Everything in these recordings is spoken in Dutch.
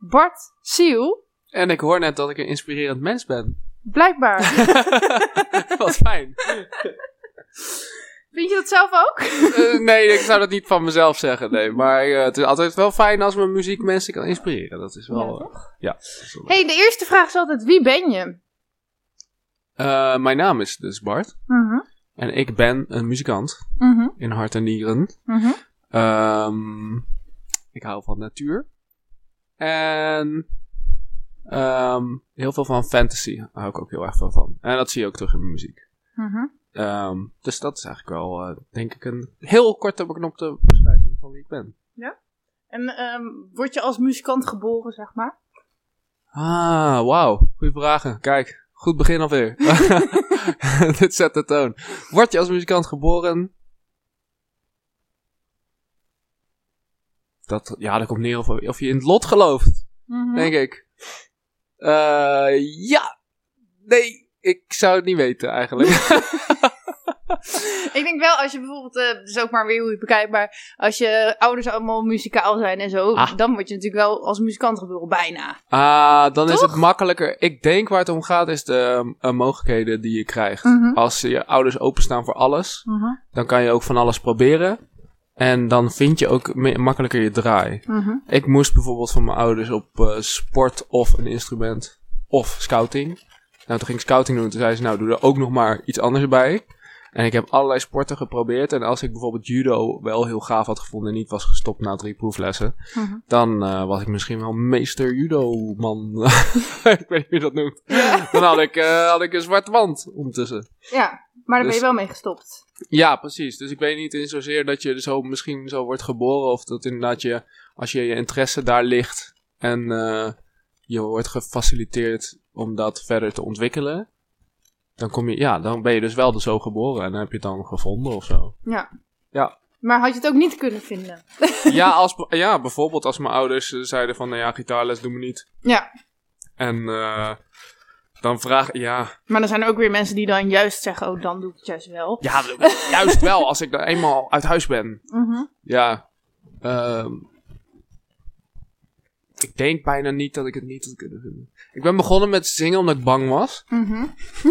Bart Siel. En ik hoor net dat ik een inspirerend mens ben. Blijkbaar. Wat fijn. Vind je dat zelf ook? Eh, nee, ik zou dat niet van mezelf zeggen, nee. Maar eh, het is altijd wel fijn als mijn muziek mensen kan inspireren. Dat is wel... Ja, eh, ja. is hey, de eerste vraag is altijd: wie ben je? Mijn naam is dus Bart. Mhm, En ik ben een muzikant mhm, in hart en nieren. mhm. Ehm, ik hou van natuur. En ehm, heel veel van fantasy Daar hou ik ook heel erg veel van. En dat zie je ook terug in mijn muziek. Ehm, dus dat is eigenlijk wel, eh, denk ik, een heel korte beknopte beschrijving van wie ik ben. En ehm, word je als muzikant geboren, zeg maar? Ah, wauw. Goeie vragen. Kijk, goed begin alweer. Dit zet de toon. Word je als muzikant geboren? Dat, ja, dat komt neer of, of je in het lot gelooft, Mhm. denk ik. Eh, ja. Nee, ik zou het niet weten eigenlijk. Ik denk wel, als je bijvoorbeeld, eh dus ook maar weer hoe je het bekijkt, maar als je ouders allemaal muzikaal zijn en zo, Ah. dan word je natuurlijk wel als muzikant geboren, bijna. Ah, dan is het makkelijker. Ik denk waar het om gaat is de eh, mogelijkheden die je krijgt. Mhm. Als je ouders openstaan voor alles, Mhm, dan kan je ook van alles proberen. En dan vind je ook makkelijker je draai. mhm. Ik moest bijvoorbeeld van mijn ouders op eh, sport of een instrument of scouting. Nou, toen ging ik scouting doen. Toen zei ze, nou, doe er ook nog maar iets anders bij. En ik heb allerlei sporten geprobeerd. En als ik bijvoorbeeld judo wel heel gaaf had gevonden en niet was gestopt na drie proeflessen, Mhm. dan eh, was ik misschien wel meester judo-man. ik weet niet hoe je dat noemt. Dan had ik, eh, had ik een zwarte wand ondertussen. Ja, maar daar ben Dus- je wel mee gestopt. Ja, precies. Dus ik weet niet in zozeer dat je zo misschien zo wordt geboren. Of dat inderdaad je, als je je interesse daar ligt en eh, je wordt gefaciliteerd om dat verder te ontwikkelen. Dan kom je, ja, dan ben je dus wel zo geboren en dan heb je het dan gevonden of zo. Ja. Ja. Maar had je het ook niet kunnen vinden? ja, als, ja, bijvoorbeeld als mijn ouders zeiden van, nou ja, gitaarles doen we niet. Ja, En eh, dan vraag ja, maar dan zijn er ook weer mensen die dan juist zeggen, oh, dan doe ik het juist wel. ja, juist wel als ik dan eenmaal uit huis ben. Mhm. Ja. ehm, ik denk bijna niet dat ik het niet had kunnen vinden. Ik ben begonnen met zingen omdat ik bang was. Mhm.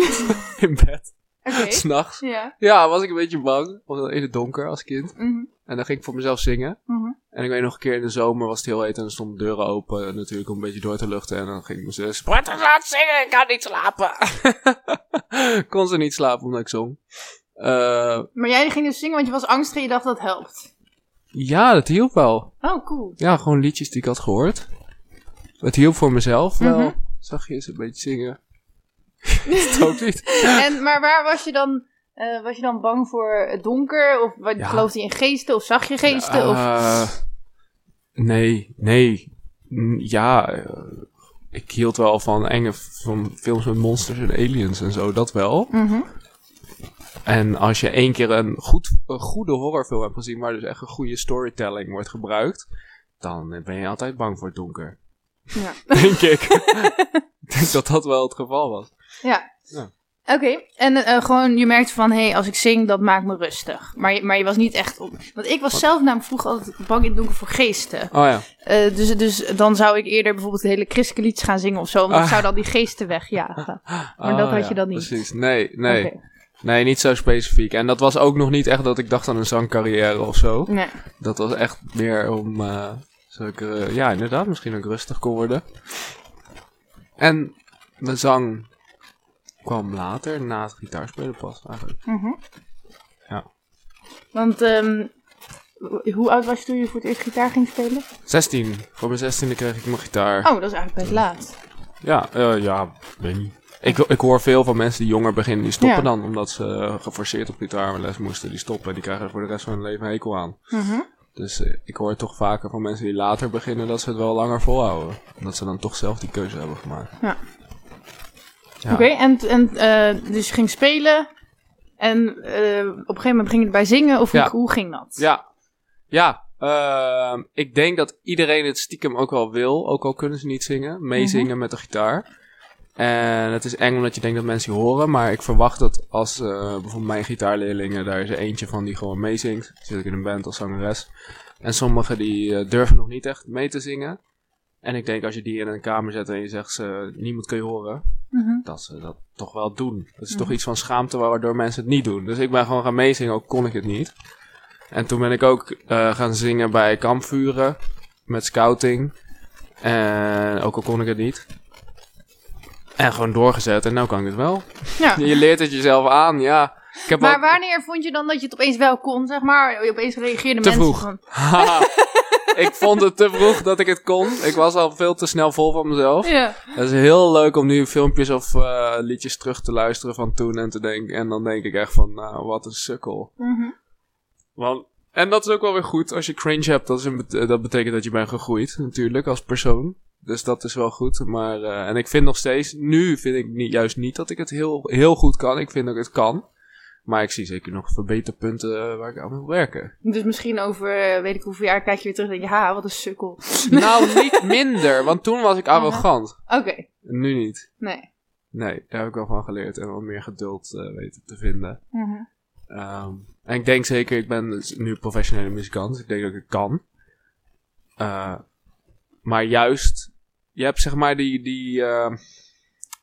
In bed. Oké. S'nachts. Ja. Ja, was ik een beetje bang. In het donker als kind. Mhm. En dan ging ik voor mezelf zingen. Mhm. En ik weet nog een keer in de zomer was het heel heet. En dan stonden de deuren open. eh, Natuurlijk om een beetje door te luchten. En dan ging ik mijn zus. Laat zingen. Ik kan niet slapen. Kon ze niet slapen omdat ik zong. Eh, Maar jij ging dus zingen, want je was angstig en je dacht dat helpt. ja, dat hielp wel. Oh, cool. Ja, gewoon liedjes die ik had gehoord. Het hielp voor mezelf wel. Mhm. Zag je eens een beetje zingen. dat ook niet. En, maar waar was je dan? eh, was je dan bang voor het donker? Of wat, Ja. geloofde je in geesten? Of zag je geesten? of... Eh, nee, nee. Mm, Ja, eh, ik hield wel van enge van films met monsters en aliens en zo, dat wel. Mhm. En als je één keer een, goed, een goede horrorfilm hebt gezien, waar dus echt een goede storytelling wordt gebruikt, dan ben je altijd bang voor het donker. Ja. Denk ik. ik denk dat dat wel het geval was. ja. Ja. Oké, en eh, gewoon je merkte van, hé, hey, als ik zing, dat maakt me rustig. Maar je, maar je was niet echt op... Want ik was zelf namelijk vroeger altijd bang in het donker voor geesten. Oh ja. Eh, dus, dus dan zou ik eerder bijvoorbeeld hele christelijke liedjes gaan zingen of zo. Want ik Ah. zou dan die geesten wegjagen. Maar dat Ah, had ja, je dan niet. Precies. Nee, nee. Oké. Nee, niet zo specifiek. En dat was ook nog niet echt dat ik dacht aan een zangcarrière of zo. Nee. Dat was echt meer om, eh zodat ik, eh, ja, inderdaad, misschien ook rustig kon worden. En de zang kwam later, na het gitaarspelen pas eigenlijk. Mhm. Ja. Want ehm, hoe oud was je toen je voor het eerst gitaar ging spelen? 16. Voor mijn 16e kreeg ik mijn gitaar. Oh, dat is eigenlijk best laat. Ja, eh, ja, weet niet. Ik, ik hoor veel van mensen die jonger beginnen, die stoppen Ja. dan omdat ze geforceerd op gitaarles moesten. Die stoppen en die krijgen er voor de rest van hun leven een hekel aan. Mhm. Dus eh, ik hoor toch vaker van mensen die later beginnen dat ze het wel langer volhouden. Dat ze dan toch zelf die keuze hebben gemaakt. Ja. Ja. Oké, en, en eh, dus je ging spelen en eh, op een gegeven moment ging je erbij zingen of Ja. hoe, hoe ging dat? Ja, ja ehm, ik denk dat iedereen het stiekem ook wel wil, ook al kunnen ze niet zingen, meezingen met de gitaar. En het is eng omdat je denkt dat mensen je horen, maar ik verwacht dat als eh, bijvoorbeeld mijn gitaarleerlingen, daar is er eentje van die gewoon meezingt. Zit ik in een band als zangeres. En sommigen die eh, durven nog niet echt mee te zingen. En ik denk als je die in een kamer zet en je zegt ze, niemand kun je horen, Mhm. dat ze dat toch wel doen. Dat is Mhm. toch iets van schaamte waardoor mensen het niet doen. Dus ik ben gewoon gaan meezingen, ook kon ik het niet. En toen ben ik ook eh, gaan zingen bij kampvuren met scouting. En ook al kon ik het niet. En gewoon doorgezet en nu kan ik het wel. Ja. Je leert het jezelf aan, ja. Ik heb Maar wanneer vond je dan dat je het opeens wel kon, zeg maar? Opeens reageerden Te mensen vroeg. van... Ik vond het te vroeg dat ik het kon. Ik was al veel te snel vol van mezelf. Ja. Het is heel leuk om nu filmpjes of eh, liedjes terug te luisteren van toen en te denken. En dan denk ik echt van, nou, wat een sukkel. Mhm. Want, en dat is ook wel weer goed. Als je cringe hebt, dat, is een bet- dat betekent dat je bent gegroeid, natuurlijk, als persoon. Dus dat is wel goed. Maar, eh, en ik vind nog steeds, nu vind ik niet, juist niet dat ik het heel, heel goed kan. Ik vind dat ik het kan. Maar ik zie zeker nog verbeterpunten eh, waar ik aan wil werken. Dus misschien over, eh, weet ik hoeveel jaar, kijk je weer terug en denk je, ha, wat een sukkel. nou, niet minder, want toen was ik arrogant. Oké, nu niet. nee. Nee, daar heb ik wel van geleerd en wel meer geduld weten te vinden. Mhm. Ehm, en ik denk zeker, ik ben dus nu professionele muzikant. dus Ik denk dat ik het kan. Maar juist, je hebt zeg maar die, die, eh,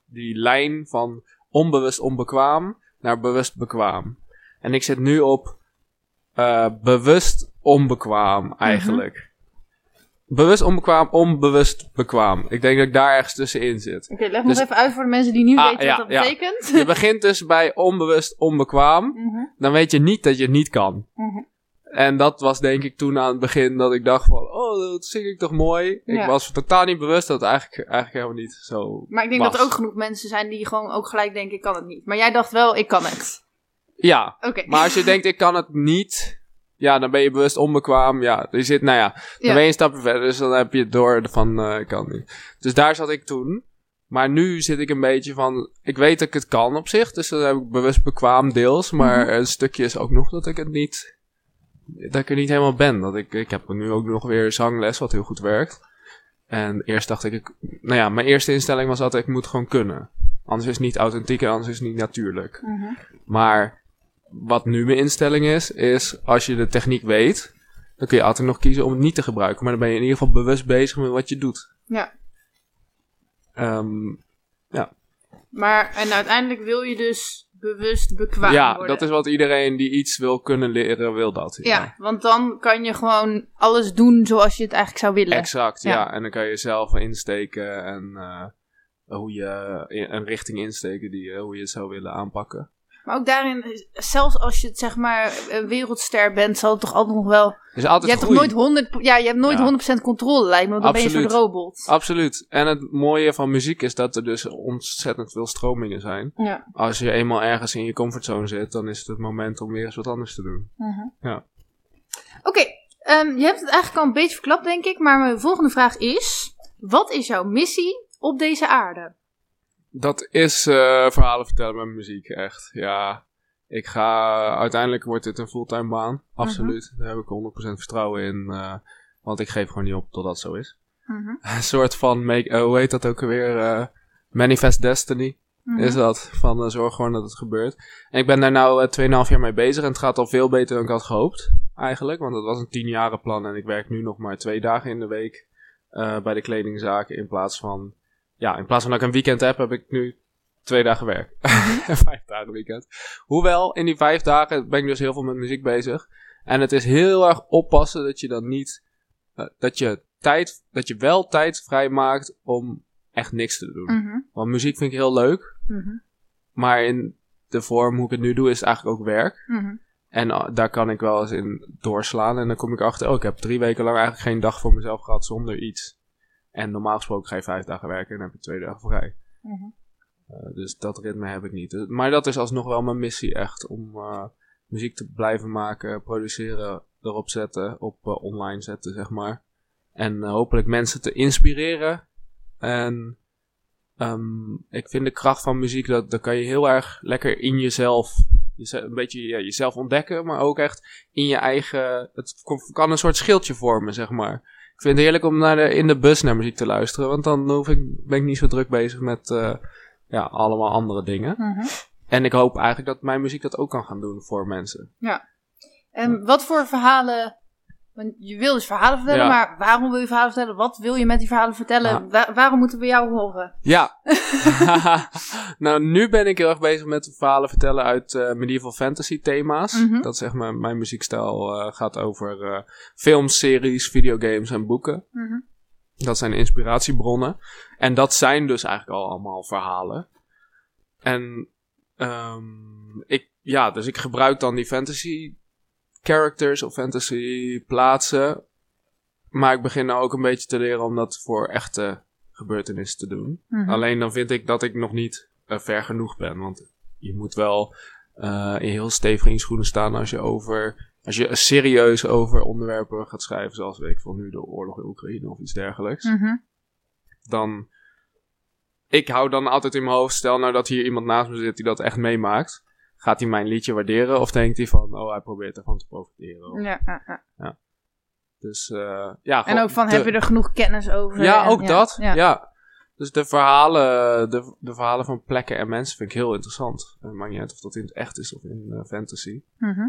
die lijn van onbewust onbekwaam naar bewust bekwaam. En ik zit nu op eh, bewust onbekwaam eigenlijk. Bewust onbekwaam, onbewust bekwaam. Ik denk dat ik daar ergens tussenin zit. Oké, leg Dus- nog even uit voor de mensen die niet Ah, weten ja, wat dat ja. betekent. Je begint dus bij onbewust onbekwaam. Mhm, Dan weet je niet dat je het niet kan. mhm. En dat was denk ik toen aan het begin dat ik dacht van, oh, dat zing ik toch mooi. Ik was totaal niet bewust dat het eigenlijk, eigenlijk helemaal niet zo Maar ik denk was. dat er ook genoeg mensen zijn die gewoon ook gelijk denken, ik kan het niet. Maar jij dacht wel, ik kan het. Ja, Oké. maar als je denkt, ik kan het niet, ja, dan ben je bewust onbekwaam. Ja, je zit, nou ja, dan Ja. ben je een stapje verder, dus dan heb je het door van, eh, ik kan het niet. Dus daar zat ik toen. Maar nu zit ik een beetje van, ik weet dat ik het kan op zich, dus dan heb ik bewust bekwaam deels. Maar Mhm. een stukje is ook nog dat ik het niet, dat ik er niet helemaal ben. Dat ik, ik heb nu ook nog weer zangles, wat heel goed werkt. En eerst dacht ik, ik, nou ja, mijn eerste instelling was altijd, ik moet gewoon kunnen. Anders is het niet authentiek en anders is het niet natuurlijk. Mhm. Maar wat nu mijn instelling is, is als je de techniek weet, dan kun je altijd nog kiezen om het niet te gebruiken. Maar dan ben je in ieder geval bewust bezig met wat je doet. Ja. Ehm, Maar, en uiteindelijk wil je dus bewust bekwaam ja, worden. dat is wat iedereen die iets wil kunnen leren, wil dat. Ja, want dan kan je gewoon alles doen zoals je het eigenlijk zou willen. Exact, Ja. ja. En dan kan je zelf insteken en eh, hoe je een richting insteken die, je- hoe je het zou willen aanpakken. Maar ook daarin, zelfs als je zeg maar een wereldster bent, zal het toch altijd nog wel... Dus altijd Je hebt toch nooit 100, ja, je hebt nooit Ja. 100% controle lijkt me, want dan ben je zo'n robot. Absoluut. En het mooie van muziek is dat er dus ontzettend veel stromingen zijn. Ja. Als je eenmaal ergens in je comfortzone zit, dan is het het moment om weer eens wat anders te doen. Ja. Oké, ehm, je hebt het eigenlijk al een beetje verklapt, denk ik. Maar mijn volgende vraag is: wat is jouw missie op deze aarde? Dat is eh, verhalen vertellen met muziek, echt. Ja, ik ga... Uiteindelijk wordt dit een fulltime baan. Absoluut. Daar heb ik 100% vertrouwen in. eh, want ik geef gewoon niet op totdat het zo is. Een soort van, make, eh, hoe heet dat ook alweer? Manifest Destiny. Mhm. is dat. Van zorg gewoon dat het gebeurt. En ik ben daar nou eh, 2,5 jaar mee bezig. En het gaat al veel beter dan ik had gehoopt. Eigenlijk. Want het was een 10 jaren plan. En ik werk nu nog maar twee dagen in de week. bij de kledingzaak. In plaats van. Ja, in plaats van dat ik een weekend heb, heb ik nu twee dagen werk. Vijf dagen weekend. Hoewel, in die vijf dagen ben ik dus heel veel met muziek bezig. En het is heel erg oppassen dat je dan niet. eh, dat je tijd. Dat je wel tijd vrijmaakt om echt niks te doen. Mhm, Want muziek vind ik heel leuk. mhm, Maar in de vorm hoe ik het nu doe, is het eigenlijk ook werk. mhm. En uh, daar kan ik wel eens in doorslaan. En dan kom ik achter, oh, ik heb drie weken lang eigenlijk geen dag voor mezelf gehad zonder iets. En normaal gesproken ga je vijf dagen werken en dan heb je twee dagen vrij. Mhm. Uh, dus dat ritme heb ik niet. Uh, Maar dat is alsnog wel mijn missie echt. Om uh, muziek te blijven maken, produceren, erop zetten, op eh, online zetten, zeg maar. En eh, hopelijk mensen te inspireren. En ehm, ik vind de kracht van muziek, dat, dat kan je heel erg lekker in jezelf, jeze- een beetje ja, jezelf ontdekken, maar ook echt in je eigen, het kan een soort schildje vormen, zeg maar. Ik vind het heerlijk om naar de, in de bus naar muziek te luisteren, want dan hoef ik, ben ik niet zo druk bezig met eh, ja, allemaal andere dingen. Mhm. En ik hoop eigenlijk dat mijn muziek dat ook kan gaan doen voor mensen. En wat voor verhalen. Want je wil dus verhalen vertellen, Ja. maar waarom wil je verhalen vertellen? Wat wil je met die verhalen vertellen? Wa- waarom moeten we jou horen? Ja. nou, nu ben ik heel erg bezig met verhalen vertellen uit eh, medieval fantasy thema's. Mhm. Dat zeg maar, mijn muziekstijl eh, gaat over eh, films, series, videogames en boeken. Mhm. Dat zijn inspiratiebronnen. En dat zijn dus eigenlijk al allemaal verhalen. En ehm, ik, ja, dus ik gebruik dan die fantasy characters of fantasy plaatsen. Maar ik begin nou ook een beetje te leren om dat voor echte gebeurtenissen te doen. Mhm. Alleen dan vind ik dat ik nog niet eh, ver genoeg ben. Want je moet wel eh, in heel stevig in je schoenen staan als je over. Als je serieus over onderwerpen gaat schrijven, zoals weet ik van nu de oorlog in Oekraïne of iets dergelijks. Mhm. Dan. Ik hou dan altijd in mijn hoofd, stel nou dat hier iemand naast me zit die dat echt meemaakt. Gaat hij mijn liedje waarderen of denkt hij van, oh hij probeert ervan te profiteren? Of- Ja, ja, ja. Dus eh, ja, En ook van, de- heb je er genoeg kennis over? Ja, En- ook dat. Ja. Ja. Dus de verhalen, de, de verhalen van plekken en mensen vind ik heel interessant. Het maakt niet uit of dat in het echt is of in eh, fantasy. Mhm.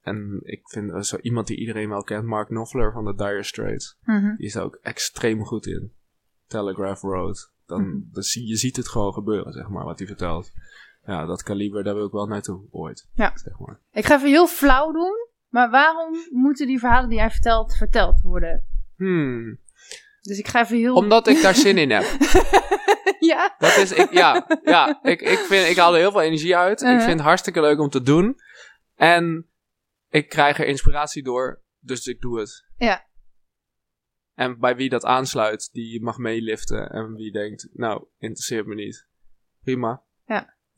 En ik vind eh, zo iemand die iedereen wel kent, Mark Knopfler van de Dire Straits. Mhm. Die is daar ook extreem goed in. Telegraph Road. Dan, Mhm. dan zie, je ziet het gewoon gebeuren, zeg maar, wat hij vertelt. Ja, dat kaliber, daar wil ik wel naartoe ooit. Ja. Zeg maar. Ik ga even heel flauw doen, maar waarom moeten die verhalen die jij vertelt, verteld worden? Hmm. Dus ik ga even heel... Omdat ik daar zin in heb. ja? Dat is, ik, ja, ja ik, ik, vind, ik haal er heel veel energie uit. Ik Uh-huh. vind het hartstikke leuk om te doen. En ik krijg er inspiratie door, dus ik doe het. Ja. En bij wie dat aansluit, die mag meeliften. En wie denkt, nou, interesseert me niet. Prima.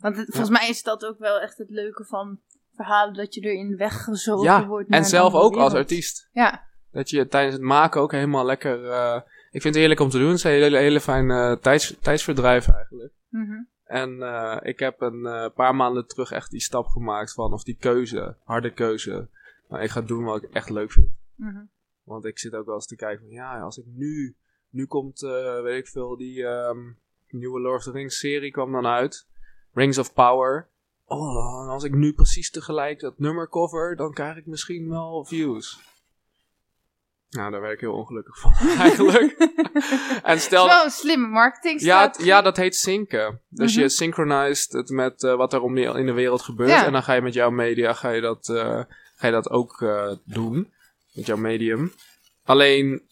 Want het- volgens mij is dat ook wel echt het leuke van verhalen, dat je erin weggezogen Ja, wordt. en zelf ook als artiest. Ja. Dat je tijdens het maken ook helemaal lekker... eh, ik vind het heerlijk om te doen. Het is een hele, hele fijn eh, tijds, tijdsverdrijf eigenlijk. Mhm. En eh, ik heb een paar maanden terug echt die stap gemaakt van, of die keuze, harde keuze. Nou, ik ga doen wat ik echt leuk vind. Mhm. Want ik zit ook wel eens te kijken van, ja, als ik nu, nu komt, weet ik veel, die ehm, nieuwe Lord of the Rings serie kwam dan uit. Rings of Power. Oh, en als ik nu precies tegelijk dat nummer cover, dan krijg ik misschien wel views. Nou, daar werd ik heel ongelukkig van, eigenlijk. en stel, een slimme marketing ja, ja, dat heet synken. Dus Mhm. je synchronized het met eh, wat er om in de wereld gebeurt. Ja. En dan ga je met jouw media ga je dat, eh, ga je dat ook eh, doen. Met jouw medium. Alleen,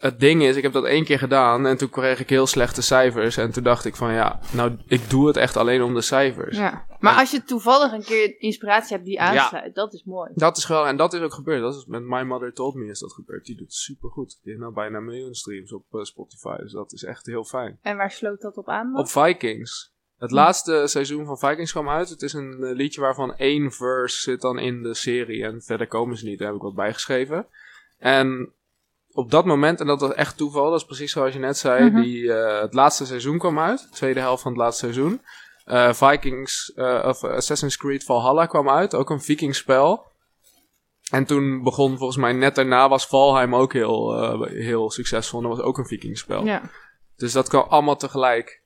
het ding is, ik heb dat één keer gedaan. En toen kreeg ik heel slechte cijfers. En toen dacht ik van, ja, nou, ik doe het echt alleen om de cijfers. Ja. Maar als je toevallig een keer inspiratie hebt die aansluit, dat is mooi. Dat is wel, en dat is ook gebeurd. Dat is met My Mother Told Me is dat gebeurd. Die doet super goed. Die heeft nou bijna een miljoen streams op eh, Spotify. Dus dat is echt heel fijn. En waar sloot dat op aan dan? Op Vikings. Het laatste seizoen van Vikings kwam uit. Het is een eh, liedje waarvan één verse zit dan in de serie. En verder komen ze niet. Daar heb ik wat bijgeschreven. En op dat moment, en dat was echt toeval, dat is precies zoals je net zei. Mhm. die, eh, het laatste seizoen kwam uit. De tweede helft van het laatste seizoen. Eh, Vikings, eh, of Assassin's Creed Valhalla kwam uit. Ook een vikingspel. En toen begon volgens mij net daarna was Valheim ook heel, heel succesvol. En dat was ook een vikingspel. Ja. Dus dat kwam allemaal tegelijk.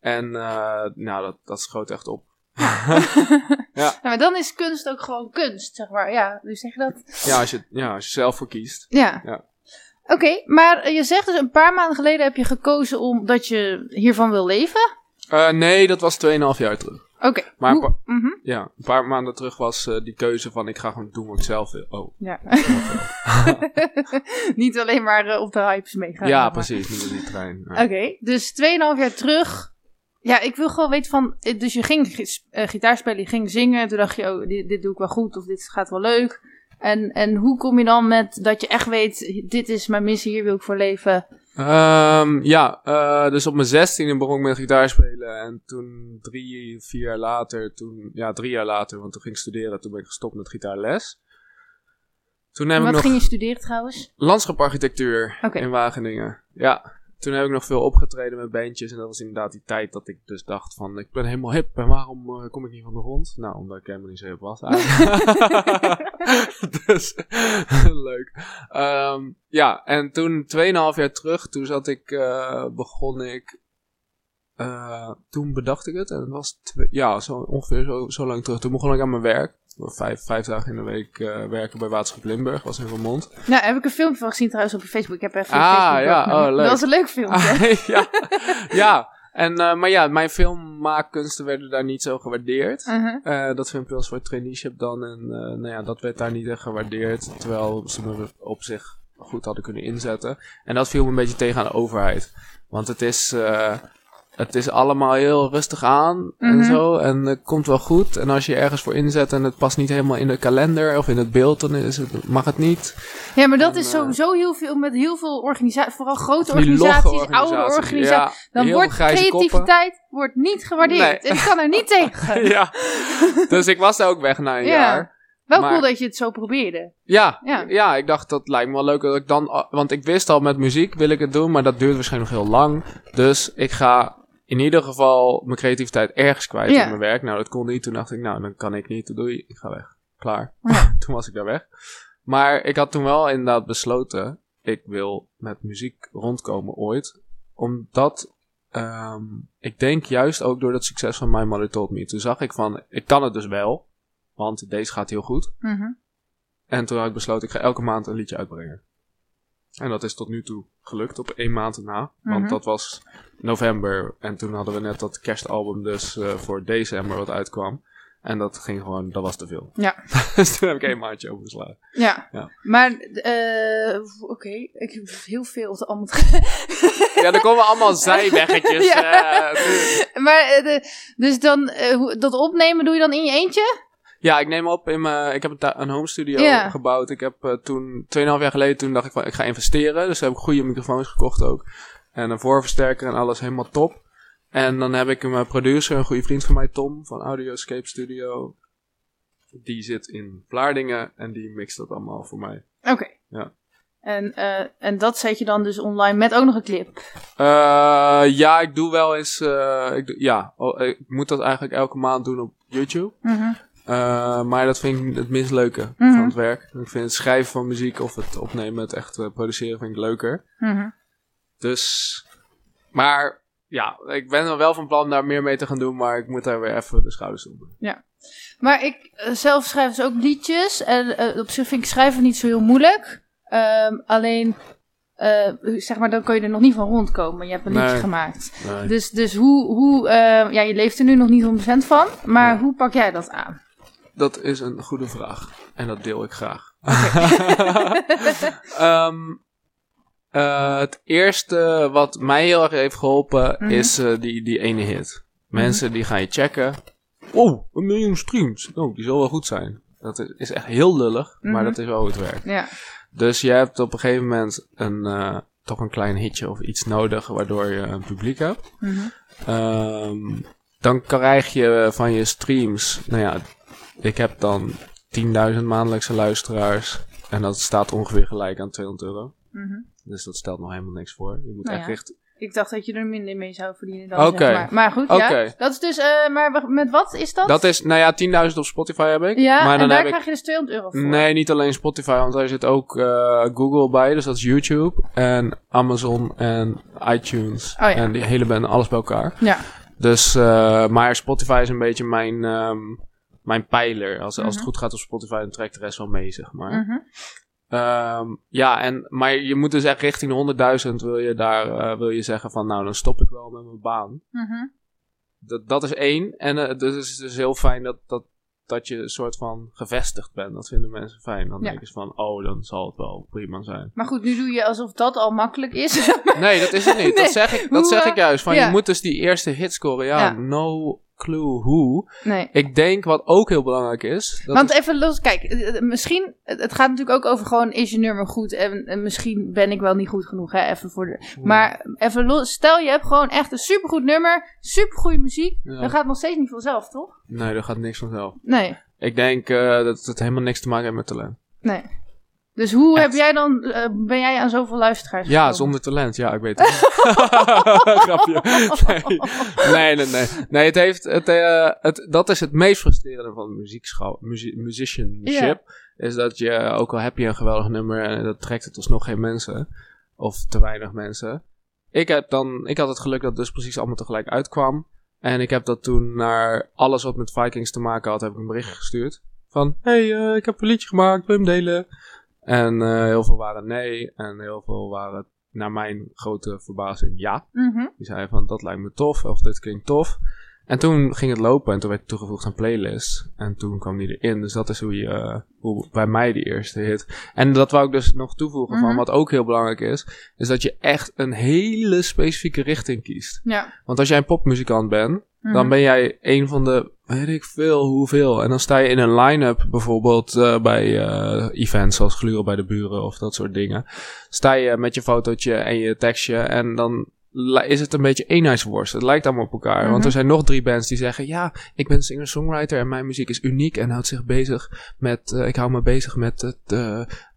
En nou, dat, dat schoot echt op. Ja, maar dan is kunst ook gewoon kunst, zeg maar. Ja, dus zeg je dat? Ja, als je, ja, als je zelf voor kiest. Ja. Ja. Oké, maar je zegt dus een paar maanden geleden heb je gekozen omdat je hiervan wil leven. Eh, nee, dat was 2,5 jaar terug. Oké. Maar pa- Mhm. Ja, een paar maanden terug was eh, die keuze van ik ga gewoon doen wat ik zelf wil. Oh, Ja. Niet alleen maar eh, op de hypes meegaan. ja, maar- precies. Niet op die trein. Ja. Oké, dus 2,5 jaar terug. Ja, ik wil gewoon weten van. Dus je ging gi- gitaar spelen, je ging zingen. En toen dacht je, oh, dit, dit doe ik wel goed of dit gaat wel leuk. En, en hoe kom je dan met dat je echt weet, dit is mijn missie, hier wil ik voor leven. Ehm, ja, eh, dus op mijn zestiende begon ik met gitaar spelen. En toen drie, vier jaar later, toen, ja, drie jaar later, want toen ging ik studeren, toen ben ik gestopt met gitaarles. Toen heb En ik wat nog ging je studeren trouwens? landschaparchitectuur in Wageningen. Ja, toen heb ik nog veel opgetreden met bandjes. En dat was inderdaad die tijd dat ik dus dacht van... Ik ben helemaal hip en waarom eh, kom ik niet van de grond? Nou, omdat ik helemaal niet zo hip was dus, leuk. Ehm, ja, en toen 2,5 jaar terug, toen zat ik... eh, begon ik... eh, toen bedacht ik het. En het was ja, zo, ongeveer zo, zo lang terug. Toen begon ik aan mijn werk. Vijf, vijf dagen in de week eh, werken bij Waterschap Limburg. Was in Vermont. Nou, heb ik een filmpje van gezien trouwens op Facebook. Ik heb even Ah, Facebook ja, oh, leuk. Dat was een leuk filmpje. Ah, ja, ja. En, eh, maar ja, mijn filmmaakkunsten werden daar niet zo gewaardeerd. Mhm. Eh, dat filmpje was voor traineeship dan. En nou ja, dat werd daar niet echt gewaardeerd. Terwijl ze me op zich goed hadden kunnen inzetten. En dat viel me een beetje tegen aan de overheid. Want het is, het is allemaal heel rustig aan en Mhm. zo. En het komt wel goed. En als je ergens voor inzet en het past niet helemaal in de kalender of in het beeld, dan is het, mag het niet. Ja, maar dat En, is eh, sowieso heel veel met heel veel organisaties, vooral grote organisaties, oude organisaties. Ja, dan wordt koppen. creativiteit wordt niet gewaardeerd. Nee. En ik kan er niet tegen. ja. Dus ik was daar ook weg na een Ja. jaar. Wel Maar- cool dat je het zo probeerde. Ja, Ja. ja. ik dacht dat lijkt me wel leuk dat ik dan... Want ik wist al met muziek wil ik het doen, maar dat duurt waarschijnlijk nog heel lang. Dus ik ga in ieder geval mijn creativiteit ergens kwijt Ja. in mijn werk. Nou, dat kon niet. Toen dacht ik, nou, dan kan ik niet. Doei, ik ga weg. Klaar. Ja. toen was ik daar weg. Maar ik had toen wel inderdaad besloten, ik wil met muziek rondkomen ooit. Omdat... ehm, ik denk juist ook door dat succes van My Mother Told Me. Toen zag ik van, ik kan het dus wel. Want deze gaat heel goed. Mhm. En toen had ik besloten, ik ga elke maand een liedje uitbrengen. En dat is tot nu toe gelukt, op één maand na. Want Mhm. dat was november. En toen hadden we net dat kerstalbum dus eh, voor december wat uitkwam. En dat ging gewoon, dat was te veel. Ja. dus toen heb ik één maandje overgeslagen. Ja. Ja. Maar, eh, oké, ik heb heel veel te allemaal Ja, er komen allemaal zijweggetjes. Ja. eh, Maar, de- dus dan, dat opnemen doe je dan in je eentje? Ja, ik neem op in mijn. Ik heb een, home studio gebouwd. Ik heb eh, toen, 2,5 jaar geleden, toen dacht ik van ik ga investeren. Dus heb ik goede microfoons gekocht ook. En een voorversterker en alles helemaal top. En dan heb ik een producer, een goede vriend van mij, Tom van Audioscape Studio. Die zit in Vlaardingen en die mixt dat allemaal voor mij. Oké. Ja. En, eh, en dat zet je dan dus online met ook nog een clip. Eh, ja, ik doe wel eens. ik doe- ja, oh, ik moet dat eigenlijk elke maand doen op YouTube. Mhm. Eh, maar dat vind ik het minst leuke Mhm. van het werk. Ik vind het schrijven van muziek of het opnemen, het echt eh, produceren, vind ik leuker. Mhm. Dus, maar ja, ik ben er wel van plan daar meer mee te gaan doen, maar ik moet daar weer even de schouders op doen. Maar ik eh, zelf schrijf dus ook liedjes. En op zich vind ik schrijven niet zo heel moeilijk. Ehm, alleen, zeg maar, dan kun je er nog niet van rondkomen. Je hebt een Nee. liedje gemaakt. Nee. Dus, dus hoe, hoe ja, je leeft er nu nog niet 100% van. Maar Ja. hoe pak jij dat aan? Dat is een goede vraag. En dat deel ik graag. Ehm, eh, het eerste wat mij heel erg heeft geholpen Mhm. is eh, die, die ene hit. Mensen die gaan je checken. Oh, een miljoen streams. Oh, die zal wel goed zijn. Dat is, echt heel lullig, maar Mhm. dat is wel hoe het werkt. Ja. Dus je hebt op een gegeven moment een, eh, toch een klein hitje of iets nodig waardoor je een publiek hebt. Mhm. Ehm, dan krijg je van je streams, nou ja, ik heb dan 10.000 maandelijkse luisteraars. En dat staat ongeveer gelijk aan 200 euro. Mhm. Dus dat stelt nog helemaal niks voor. Je moet Nou echt ja. richten. Ik dacht dat je er minder mee zou verdienen dan Oké. zeg maar. Maar goed, ja. Dat is dus, eh, maar met wat is dat? Dat is, nou ja, 10.000 op Spotify heb ik. ja, maar en dan daar heb ik. krijg je dus 200 euro voor. Nee, niet alleen Spotify, want daar zit ook eh, Google bij, dus dat is YouTube. En Amazon en iTunes. Oh ja. En die hele band, alles bij elkaar. Ja. Dus, eh, maar Spotify is een beetje mijn, ehm, mijn pijler. Als, als het Mhm. goed gaat op Spotify, dan trekt de rest wel mee, zeg maar. Mhm. Ehm, ja, en, maar je moet dus echt richting de 100.000 wil je daar eh, wil je zeggen van, nou, dan stop ik wel met mijn baan. Mhm. Dat, dat is één. En eh, dus het is dus heel fijn dat, dat, dat je een soort van gevestigd bent. Dat vinden mensen fijn. Dan Ja. denken ze van, oh, dan zal het wel prima zijn. Maar goed, nu doe je alsof dat al makkelijk is. Nee, dat is het niet. Nee, Dat zeg ik, dat hoe, zeg eh, ik juist. Van, ja. Je moet dus die eerste hit scoren. Ja, Ja. no clue hoe. nee. Ik denk wat ook heel belangrijk is. Dat Want is- even los, kijk, eh, eh, misschien, het gaat natuurlijk ook over gewoon, is je nummer goed? En, en misschien ben ik wel niet goed genoeg, hè, even voor de... Maar even los, stel je hebt gewoon echt een supergoed nummer, supergoeie muziek, Ja. dan gaat het nog steeds niet vanzelf, toch? Nee, dat gaat niks vanzelf. Nee, Ik denk eh, dat het helemaal niks te maken heeft met talent. nee. Dus hoe Echt. heb jij dan, eh, ben jij aan zoveel luisteraars Ja, gekomen? zonder talent. Ja, ik weet het. Grapje. Nee. nee, nee, nee. Nee, het heeft, het, eh, het, dat is het meest frustrerende van muziekschool, muzie- musicianship. Is dat je, ook al heb je een geweldig nummer, en dat trekt het alsnog geen mensen. Of te weinig mensen. Ik, heb dan, ik had het geluk dat het dus precies allemaal tegelijk uitkwam. En ik heb dat toen naar alles wat met Vikings te maken had, heb ik een bericht gestuurd. Van, hey, eh, ik heb een liedje gemaakt, wil je hem delen? En eh, heel veel waren nee. En heel veel waren, naar mijn grote verbazing, ja. Mhm. Die zei van, dat lijkt me tof, of dit klinkt tof. En toen ging het lopen en toen werd het toegevoegd aan playlist. En toen kwam die erin. Dus dat is hoe je, eh, hoe bij mij die eerste hit. En dat wou ik dus nog toevoegen van, Mhm. wat ook heel belangrijk is, is dat je echt een hele specifieke richting kiest. Ja. Want als jij een popmuzikant bent, Mhm. dan ben jij een van de, weet ik veel, hoeveel. En dan sta je in een line-up, bijvoorbeeld eh, bij eh, events zoals Gluren bij de Buren of dat soort dingen. Sta je met je fotootje en je tekstje en dan is het een beetje eenheidsworst. Het lijkt allemaal op elkaar. Mhm. Want er zijn nog drie bands die zeggen, ja, ik ben singer-songwriter en mijn muziek is uniek en houdt zich bezig met, eh, ik hou me bezig met het,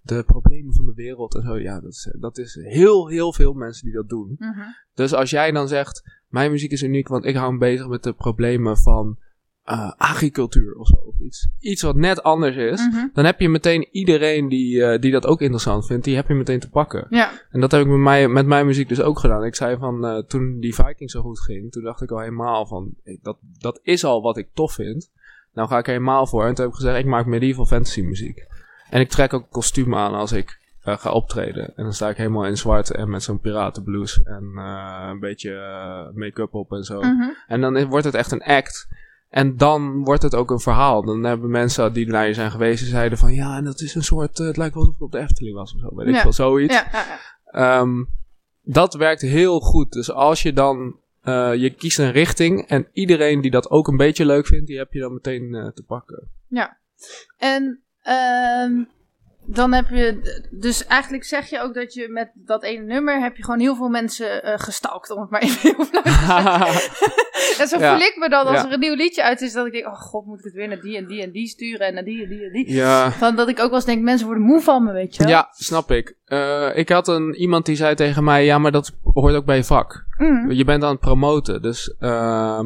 de problemen van de wereld en zo. Ja, dat is, dat is heel, heel veel mensen die dat doen. Mhm. Dus als jij dan zegt, mijn muziek is uniek, want ik hou me bezig met de problemen van eh, agricultuur of zo. Of iets. iets wat net anders is. Mhm. Dan heb je meteen iedereen die, eh, die dat ook interessant vindt, die heb je meteen te pakken. Ja. En dat heb ik met, mij, met mijn muziek dus ook gedaan. Ik zei van, eh, toen die Vikings zo goed ging, toen dacht ik al helemaal van, dat, dat is al wat ik tof vind. Nou ga ik er helemaal voor. En toen heb ik gezegd, ik maak medieval fantasy muziek. En ik trek ook kostuum aan als ik eh, ga optreden. En dan sta ik helemaal in zwart en met zo'n piratenblues en eh, een beetje eh, make-up op en zo. Mhm. En dan wordt het echt een act. En dan wordt het ook een verhaal. Dan hebben mensen die naar je zijn geweest, die zeiden van ja, en dat is een soort, het lijkt wel alsof ik op de Efteling was of zo, weet ik Ja. veel, zoiets. Ja, ja, ja. Ehm, dat werkt heel goed. Dus als je dan, je kiest een richting en iedereen die dat ook een beetje leuk vindt, die heb je dan meteen te pakken. En ehm, dan heb je, dus eigenlijk zeg je ook dat je met dat ene nummer heb je gewoon heel veel mensen eh gestalkt, om het maar even heel flauw te zeggen. En zo Ja. voel ik me dan als Ja. er een nieuw liedje uit is, dat ik denk, oh god, moet ik het weer naar die en die en die sturen en naar die en die en die. ja. Van dat ik ook wel eens denk, mensen worden moe van me, weet je wel. Ja, snap ik. Eh, ik had een, iemand die zei tegen mij, ja, maar dat hoort ook bij je vak. Mhm. Je bent aan het promoten. Dus ehm,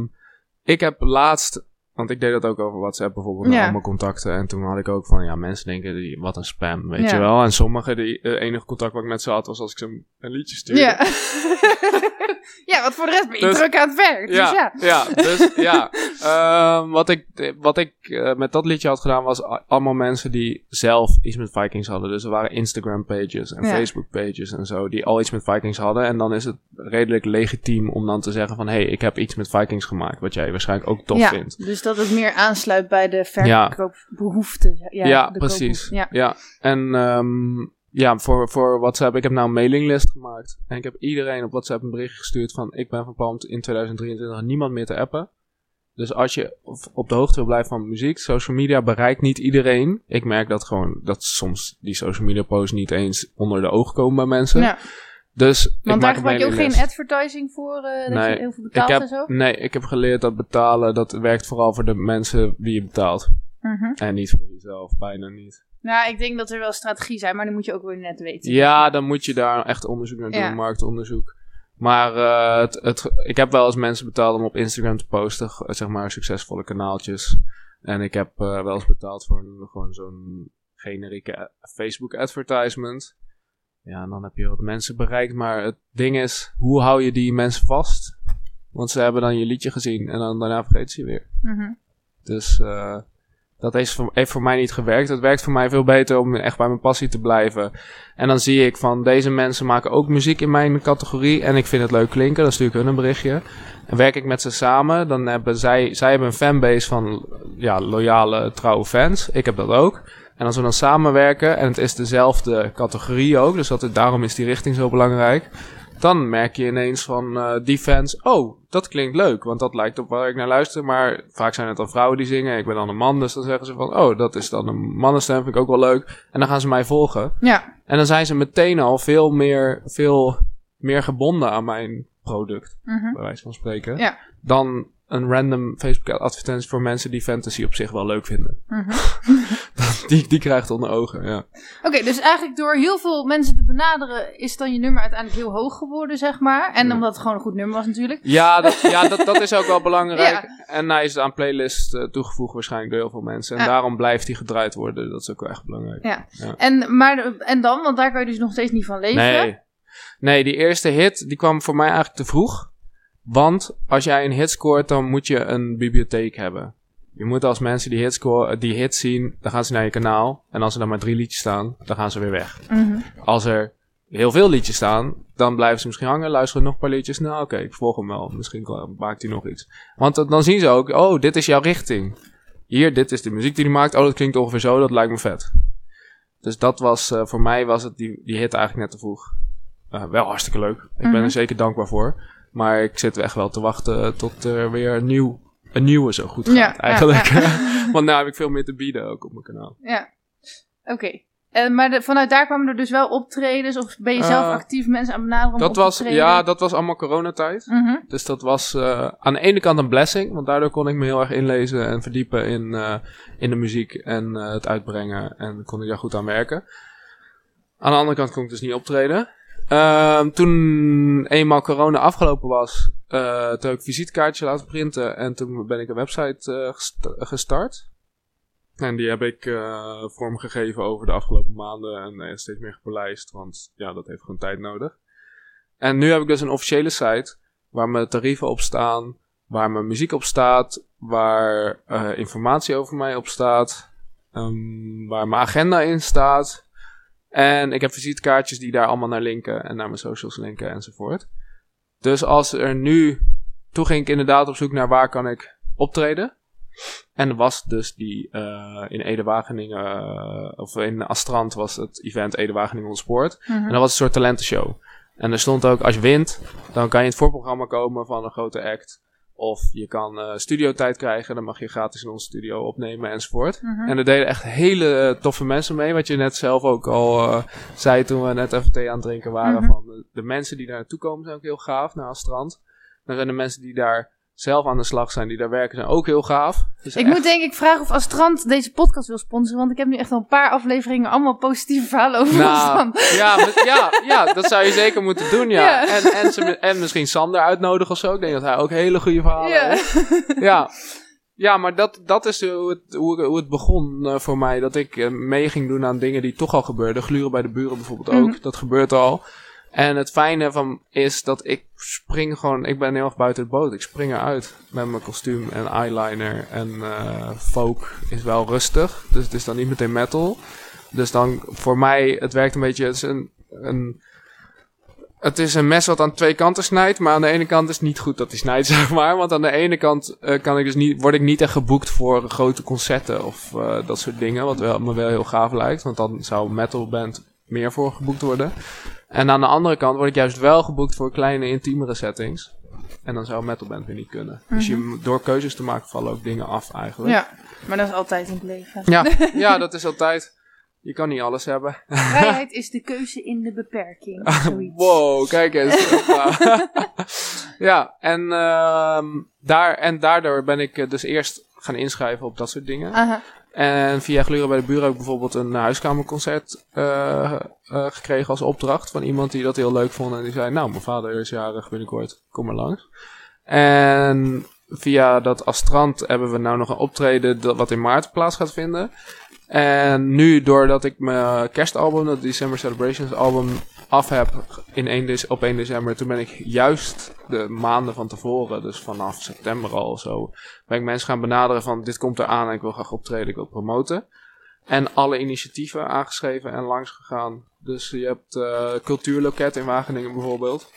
ik heb laatst, want ik deed dat ook over WhatsApp bijvoorbeeld, met Ja. allemaal contacten. En toen had ik ook van, ja, mensen denken, die, wat een spam, weet Ja. je wel. En sommigen, die eh, enige contact wat ik met ze had, was als ik ze een, een liedje stuurde. Ja. ja, want voor de rest ben je Dus- druk aan het werk. Dus ja. Ja, ja, dus ja. Ehm, wat ik, wat ik eh, met dat liedje had gedaan was allemaal mensen die zelf iets met Vikings hadden. Dus er waren Instagram pages en Ja. Facebook pages en zo die al iets met Vikings hadden. En dan is het redelijk legitiem om dan te zeggen van hé, hey, ik heb iets met Vikings gemaakt. Wat jij waarschijnlijk ook tof ja, vindt. dus dat het meer aansluit bij de verkoopbehoeften. Ja, Ja, de precies. Ja. Ja, en ehm, ja, voor, voor WhatsApp, ik heb nou een mailinglist gemaakt. En ik heb iedereen op WhatsApp een bericht gestuurd van... ik ben om in 2023 niemand meer te appen. Dus als je op- op de hoogte wil blijven van muziek, social media bereikt niet iedereen. Ik merk dat gewoon, dat soms die social media posts niet eens onder de ogen komen bij mensen. Ja. Dus Want maak daar gebruik je ook geen advertising voor, eh, dat Nee, je heel veel betaalt heb, en zo? nee, ik heb geleerd dat betalen, dat werkt vooral voor de mensen die je betaalt. Mhm. En niet voor jezelf, bijna niet. Nou, ik denk dat er wel strategie zijn, maar die moet je ook weer net weten. Ja, dan moet je daar echt onderzoek naar doen, Ja. marktonderzoek. Maar eh, het, het, ik heb wel eens mensen betaald om op Instagram te posten, zeg maar succesvolle kanaaltjes. En ik heb eh, wel eens betaald voor een, gewoon zo'n generieke Facebook advertisement. Ja, en dan heb je wat mensen bereikt. Maar het ding is, hoe hou je die mensen vast? Want ze hebben dan je liedje gezien en dan daarna vergeten ze je weer. Mhm. Dus eh, dat heeft voor, heeft voor mij niet gewerkt. Het werkt voor mij veel beter om echt bij mijn passie te blijven. En dan zie ik van deze mensen maken ook muziek in mijn categorie. En ik vind het leuk klinken. Dan stuur ik hun een berichtje. En werk ik met ze samen. Dan hebben zij, zij hebben een fanbase van ja, loyale, trouwe fans. Ik heb dat ook. En als we dan samenwerken en het is dezelfde categorie ook. Dus dat, daarom is die richting zo belangrijk. Dan merk je ineens van eh, die fans, oh, dat klinkt leuk, want dat lijkt op waar ik naar luister. Maar vaak zijn het dan vrouwen die zingen, ik ben dan een man, dus dan zeggen ze van, oh, dat is dan een mannenstem, vind ik ook wel leuk. En dan gaan ze mij volgen. Ja, En dan zijn ze meteen al veel meer, veel meer gebonden aan mijn product, mhm. bij wijze van spreken, Ja. dan een random Facebook advertentie voor mensen die fantasy op zich wel leuk vinden. Mhm. die, die krijgt onder ogen, ja. Oké, dus eigenlijk door heel veel mensen te benaderen is dan je nummer uiteindelijk heel hoog geworden, zeg maar. En Ja. omdat het gewoon een goed nummer was natuurlijk. Ja, dat, ja dat, dat is ook wel belangrijk. Ja. En hij is aan playlist eh, toegevoegd waarschijnlijk door heel veel mensen. En Ja. daarom blijft hij gedraaid worden. Dat is ook wel echt belangrijk. Ja. En, maar, en dan, want daar kan je dus nog steeds niet van leven. Nee. Nee, die eerste hit die kwam voor mij eigenlijk te vroeg. Want als jij een hit scoort, dan moet je een bibliotheek hebben. Je moet als mensen die hit, scoren, die hit zien, dan gaan ze naar je kanaal. En als er dan maar drie liedjes staan, dan gaan ze weer weg. Mhm. Als er heel veel liedjes staan, dan blijven ze misschien hangen, luisteren nog een paar liedjes. Nou, oké, ik volg hem wel. Misschien maakt hij nog iets. Want dan- zien ze ook, oh, dit is jouw richting. Hier, dit is de muziek die hij maakt. Oh, dat klinkt ongeveer zo, dat lijkt me vet. Dus dat was, eh, voor mij was het die, die hit eigenlijk net te vroeg. Eh, wel hartstikke leuk. Ik ben Mhm. er zeker dankbaar voor. Maar ik zit echt wel te wachten tot er weer een, nieuw, een nieuwe zo goed gaat, Ja, eigenlijk. ja. Want nou heb ik veel meer te bieden ook op mijn kanaal. Ja. Oké. En maar de- vanuit daar kwamen er dus wel optredens? Of ben je zelf Eh, actief mensen aan het benaderen om Dat was, ja, dat was allemaal coronatijd. Mhm. Dus dat was eh, aan de ene kant een blessing, want daardoor kon ik me heel erg inlezen en verdiepen in, eh, in de muziek en eh, het uitbrengen en kon ik daar goed aan werken. Aan de andere kant kon ik dus niet optreden. Ehm, toen eenmaal corona afgelopen was, eh toen heb ik visitekaartje laten printen en toen ben ik een website eh, gest- gestart. En die heb ik eh, vormgegeven over de afgelopen maanden en eh, steeds meer gepolijst, want ja, dat heeft gewoon tijd nodig. En nu heb ik dus een officiële site waar mijn tarieven op staan, waar mijn muziek op staat, waar eh, informatie over mij op staat, ehm, waar mijn agenda in staat. En ik heb visitekaartjes die daar allemaal naar linken en naar mijn socials linken enzovoort. Dus als er nu, toen ging ik inderdaad op zoek naar waar kan ik optreden. En was dus die eh, in Ede-Wageningen, eh, of in Astrand was het event Ede-Wageningen Ontspoort. Mhm. En dat was een soort talentenshow. En er stond ook, als je wint, dan kan je in het voorprogramma komen van een grote act. Of je kan eh studiotijd krijgen, dan mag je gratis in onze studio opnemen enzovoort. Mhm. En er deden echt hele eh, toffe mensen mee, wat je net zelf ook al eh, zei toen we net even thee aan het drinken waren. Mhm. van de, de mensen die daar naartoe komen zijn ook heel gaaf, naar strand. Dan zijn de mensen die daar zelf aan de slag zijn, die daar werken, zijn ook heel gaaf. Dus Ik echt- moet denk ik vragen of Astrand deze podcast wil sponsoren. Want ik heb nu echt al een paar afleveringen allemaal positieve verhalen over Nou, ja, ja, ja, dat zou je zeker moeten doen, ja. Ja. En, en, ze, en misschien Sander uitnodigen of zo. Ik denk dat hij ook hele goede verhalen Ja. heeft. Ja. Ja, maar dat, dat is hoe het, hoe, het begon eh, voor mij. Dat ik eh, mee ging doen aan dingen die toch al gebeurden. Gluren bij de buren bijvoorbeeld ook. Mhm. Dat gebeurt al. En het fijne van is dat ik spring gewoon... Ik ben heel erg buiten de boot. Ik spring eruit met mijn kostuum en eyeliner. En eh folk is wel rustig. Dus het is dan niet meteen metal. Dus dan voor mij, het werkt een beetje... Het is een, een, het is een mes wat aan twee kanten snijdt. Maar aan de ene kant is het niet goed dat hij snijdt, zeg maar. Want aan de ene kant eh, kan ik dus niet, word ik niet echt geboekt voor grote concerten of eh, dat soort dingen. Wat wel, me wel heel gaaf lijkt. Want dan zou een metalband meer voor geboekt worden. En aan de andere kant word ik juist wel geboekt voor kleine, intiemere settings. En dan zou een metalband weer niet kunnen. Dus je, door keuzes te maken vallen ook dingen af eigenlijk. Ja, maar dat is altijd in het leven. Ja, ja, dat is altijd. Je kan niet alles hebben. Vrijheid is de keuze in de beperking. Zoiets. Wow, kijk eens. Ja, en, ehm, daar, en daardoor ben ik eh, dus eerst gaan inschrijven op dat soort dingen. Aha. En via Gluren bij de Buren heb ik bijvoorbeeld een huiskamerconcert eh, eh, gekregen als opdracht van iemand die dat heel leuk vond. En die zei, nou, mijn vader is jarig binnenkort, kom maar langs. En via dat Astrand hebben we nou nog een optreden dat, wat in maart plaats gaat vinden. En nu, doordat ik mijn kerstalbum, dat December Celebrations album, af heb in 1 dec- op 1 december, toen ben ik juist de maanden van tevoren, dus vanaf september al zo, ben ik mensen gaan benaderen van dit komt eraan en ik wil graag optreden, ik wil promoten. En alle initiatieven aangeschreven en langs gegaan. Dus je hebt eh Cultuurloket in Wageningen bijvoorbeeld.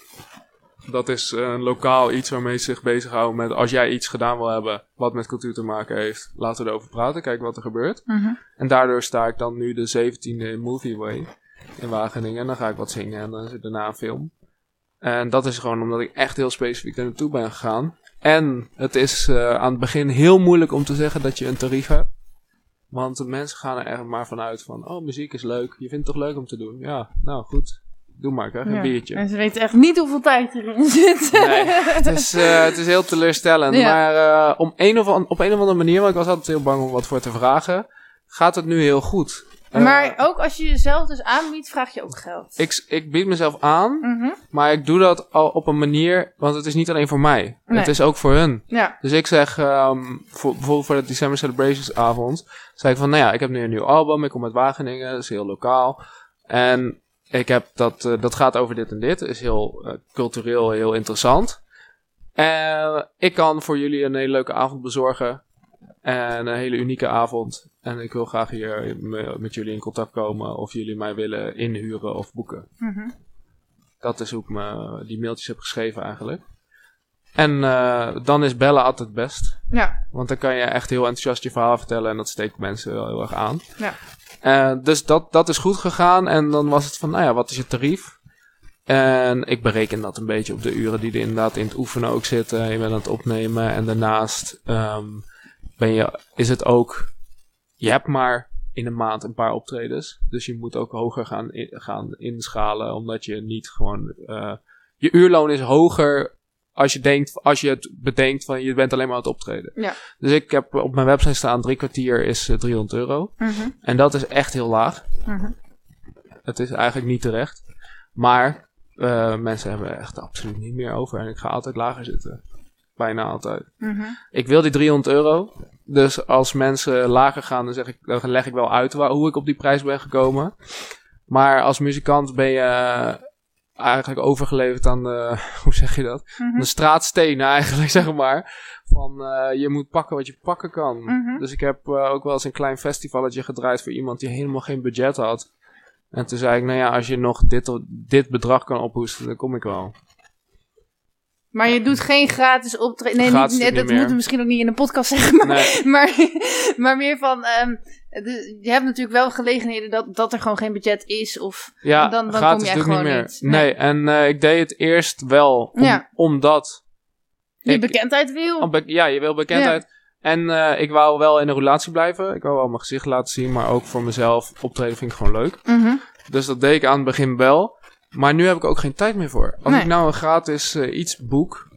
Dat is eh, een lokaal iets waarmee ze zich bezighouden met als jij iets gedaan wil hebben wat met cultuur te maken heeft, laten we erover praten, kijken wat er gebeurt. Mhm. En daardoor sta ik dan nu de 17e in Movie Way in Wageningen. En dan ga ik wat zingen en dan is er daarna een film. En dat is gewoon omdat ik echt heel specifiek er naartoe ben gegaan. En het is eh, aan het begin heel moeilijk om te zeggen dat je een tarief hebt. Want de mensen gaan er echt maar vanuit van, oh muziek is leuk, je vindt het toch leuk om te doen? Ja, nou goed, doe maar, krijg een Ja. biertje. En ze weten echt niet hoeveel tijd erin zit. Nee, het is, eh, het is heel teleurstellend. Ja. Maar eh, om een of op een of andere manier, want ik was altijd heel bang om wat voor te vragen, gaat het nu heel goed. Eh, maar ook als je jezelf dus aanbiedt, vraag je ook geld. ik, ik bied mezelf aan, Mhm. maar ik doe dat al op een manier, want het is niet alleen voor mij. Nee. Het is ook voor hun. Ja. Dus ik zeg, ehm, voor, bijvoorbeeld voor de December Celebrations avond, zei ik van, nou ja, ik heb nu een nieuw album, ik kom uit Wageningen, dat is heel lokaal. En ik heb dat, eh, dat gaat over dit en dit, is heel eh, cultureel, heel interessant. Eh, ik kan voor jullie een hele leuke avond bezorgen. En een hele unieke avond. En ik wil graag hier me- met jullie in contact komen of jullie mij willen inhuren of boeken. Mhm. Dat is hoe ik me die mailtjes heb geschreven eigenlijk. En eh, dan is bellen altijd het best. Ja. Want dan kan je echt heel enthousiast je verhaal vertellen en dat steekt mensen wel heel erg aan. Ja. Eh, dus dat, dat is goed gegaan. En dan was het van, nou ja, wat is je tarief? En ik bereken dat een beetje op de uren die er inderdaad in het oefenen ook zitten. Je bent aan het opnemen. En daarnaast ehm, ben je, is het ook, je hebt maar in een maand een paar optredens. Dus je moet ook hoger gaan, in- gaan inschalen. Omdat je niet gewoon, eh, je uurloon is hoger als je, denkt, als je het bedenkt van je bent alleen maar aan het optreden. Ja. Dus ik heb op mijn website staan drie kwartier is eh, 300 euro. Mhm. En dat is echt heel laag. Mhm. Het is eigenlijk niet terecht. Maar eh, mensen hebben echt absoluut niet meer over. En ik ga altijd lager zitten. Bijna altijd. Mhm. Ik wil die 300 euro. Dus als mensen lager gaan, dan, zeg ik, dan leg ik wel uit waar, hoe ik op die prijs ben gekomen. Maar als muzikant ben je eh, eigenlijk overgeleverd aan de, hoe zeg je dat? Mhm. De straatstenen eigenlijk, zeg maar. Van eh, je moet pakken wat je pakken kan. Mhm. Dus ik heb eh, ook wel eens een klein festivalletje gedraaid voor iemand die helemaal geen budget had. En toen zei ik, nou ja, als je nog dit, dit bedrag kan ophoesten, dan kom ik wel. Maar je doet geen gratis optreden. Nee, Gratis niet, nee, niet dat moeten we misschien ook niet in de podcast zeggen. Maar, Nee. maar, maar meer van. ehm, de- je hebt natuurlijk wel gelegenheden dat, dat er gewoon geen budget is. Of Ja, Dan- dan gratis kom je ik niet gewoon meer. niet. Nee, Nee. en eh, ik deed het eerst wel, om- Ja. omdat... je ik- bekendheid wil. be- ja, je wil bekendheid. En eh, ik wou wel in een relatie blijven. Ik wou wel mijn gezicht laten zien, maar ook voor mezelf optreden vind ik gewoon leuk. Mhm. Dus dat deed ik aan het begin wel. Maar nu heb ik ook geen tijd meer voor. Als Nee. ik nou een gratis eh, iets boek,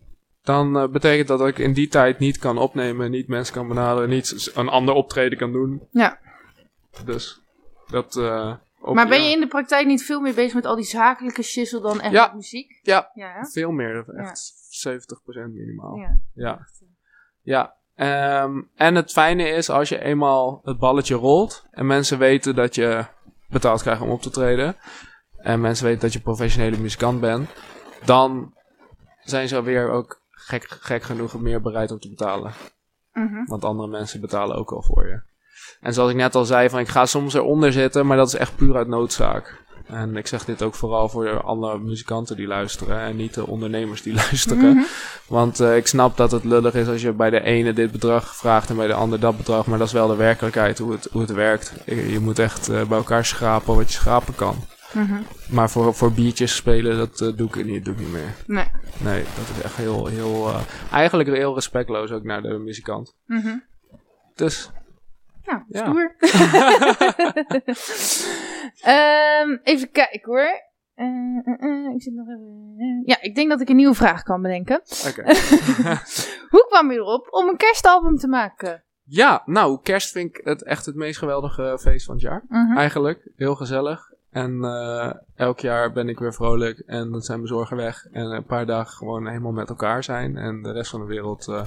dan eh, betekent dat dat ik in die tijd niet kan opnemen, niet mensen kan benaderen, niet een ander optreden kan doen. Ja. Dus dat. eh, op- Maar ben ja, je in de praktijk niet veel meer bezig met al die zakelijke shizzle dan echt Ja. met muziek? Ja. Ja, veel meer, echt 70% minimaal. ja. Ja. Ja. Ehm, en het fijne is als je eenmaal het balletje rolt en mensen weten dat je betaald krijgt om op te treden. En mensen weten dat je professionele muzikant bent. Dan zijn ze weer ook gek, gek genoeg meer bereid om te betalen. Mhm. Want andere mensen betalen ook al voor je. En zoals ik net al zei, van ik ga soms eronder zitten, maar dat is echt puur uit noodzaak. En ik zeg dit ook vooral voor andere muzikanten die luisteren en niet de ondernemers die luisteren. Mhm. Want eh, ik snap dat het lullig is als je bij de ene dit bedrag vraagt en bij de ander dat bedrag. Maar dat is wel de werkelijkheid hoe het, hoe het werkt. Je, je moet echt eh, bij elkaar schrapen wat je schrapen kan. Mhm. Maar voor, voor biertjes spelen, dat eh, doe, ik niet, doe ik niet meer. Nee. Nee, dat is echt heel, heel eh, eigenlijk heel respectloos ook naar de muzikant. Mhm. Dus, Nou, Ja. stoer. Ehm, even kijken hoor. Eh, ik zit nog even. ja, ik denk dat ik een nieuwe vraag kan bedenken. oké. Hoe kwam je erop om een kerstalbum te maken? ja, nou, kerst vind ik het echt het meest geweldige feest van het jaar. Mhm. Eigenlijk, heel gezellig. En eh, elk jaar ben ik weer vrolijk en dan zijn mijn zorgen weg. En een paar dagen gewoon helemaal met elkaar zijn. En de rest van de wereld, eh,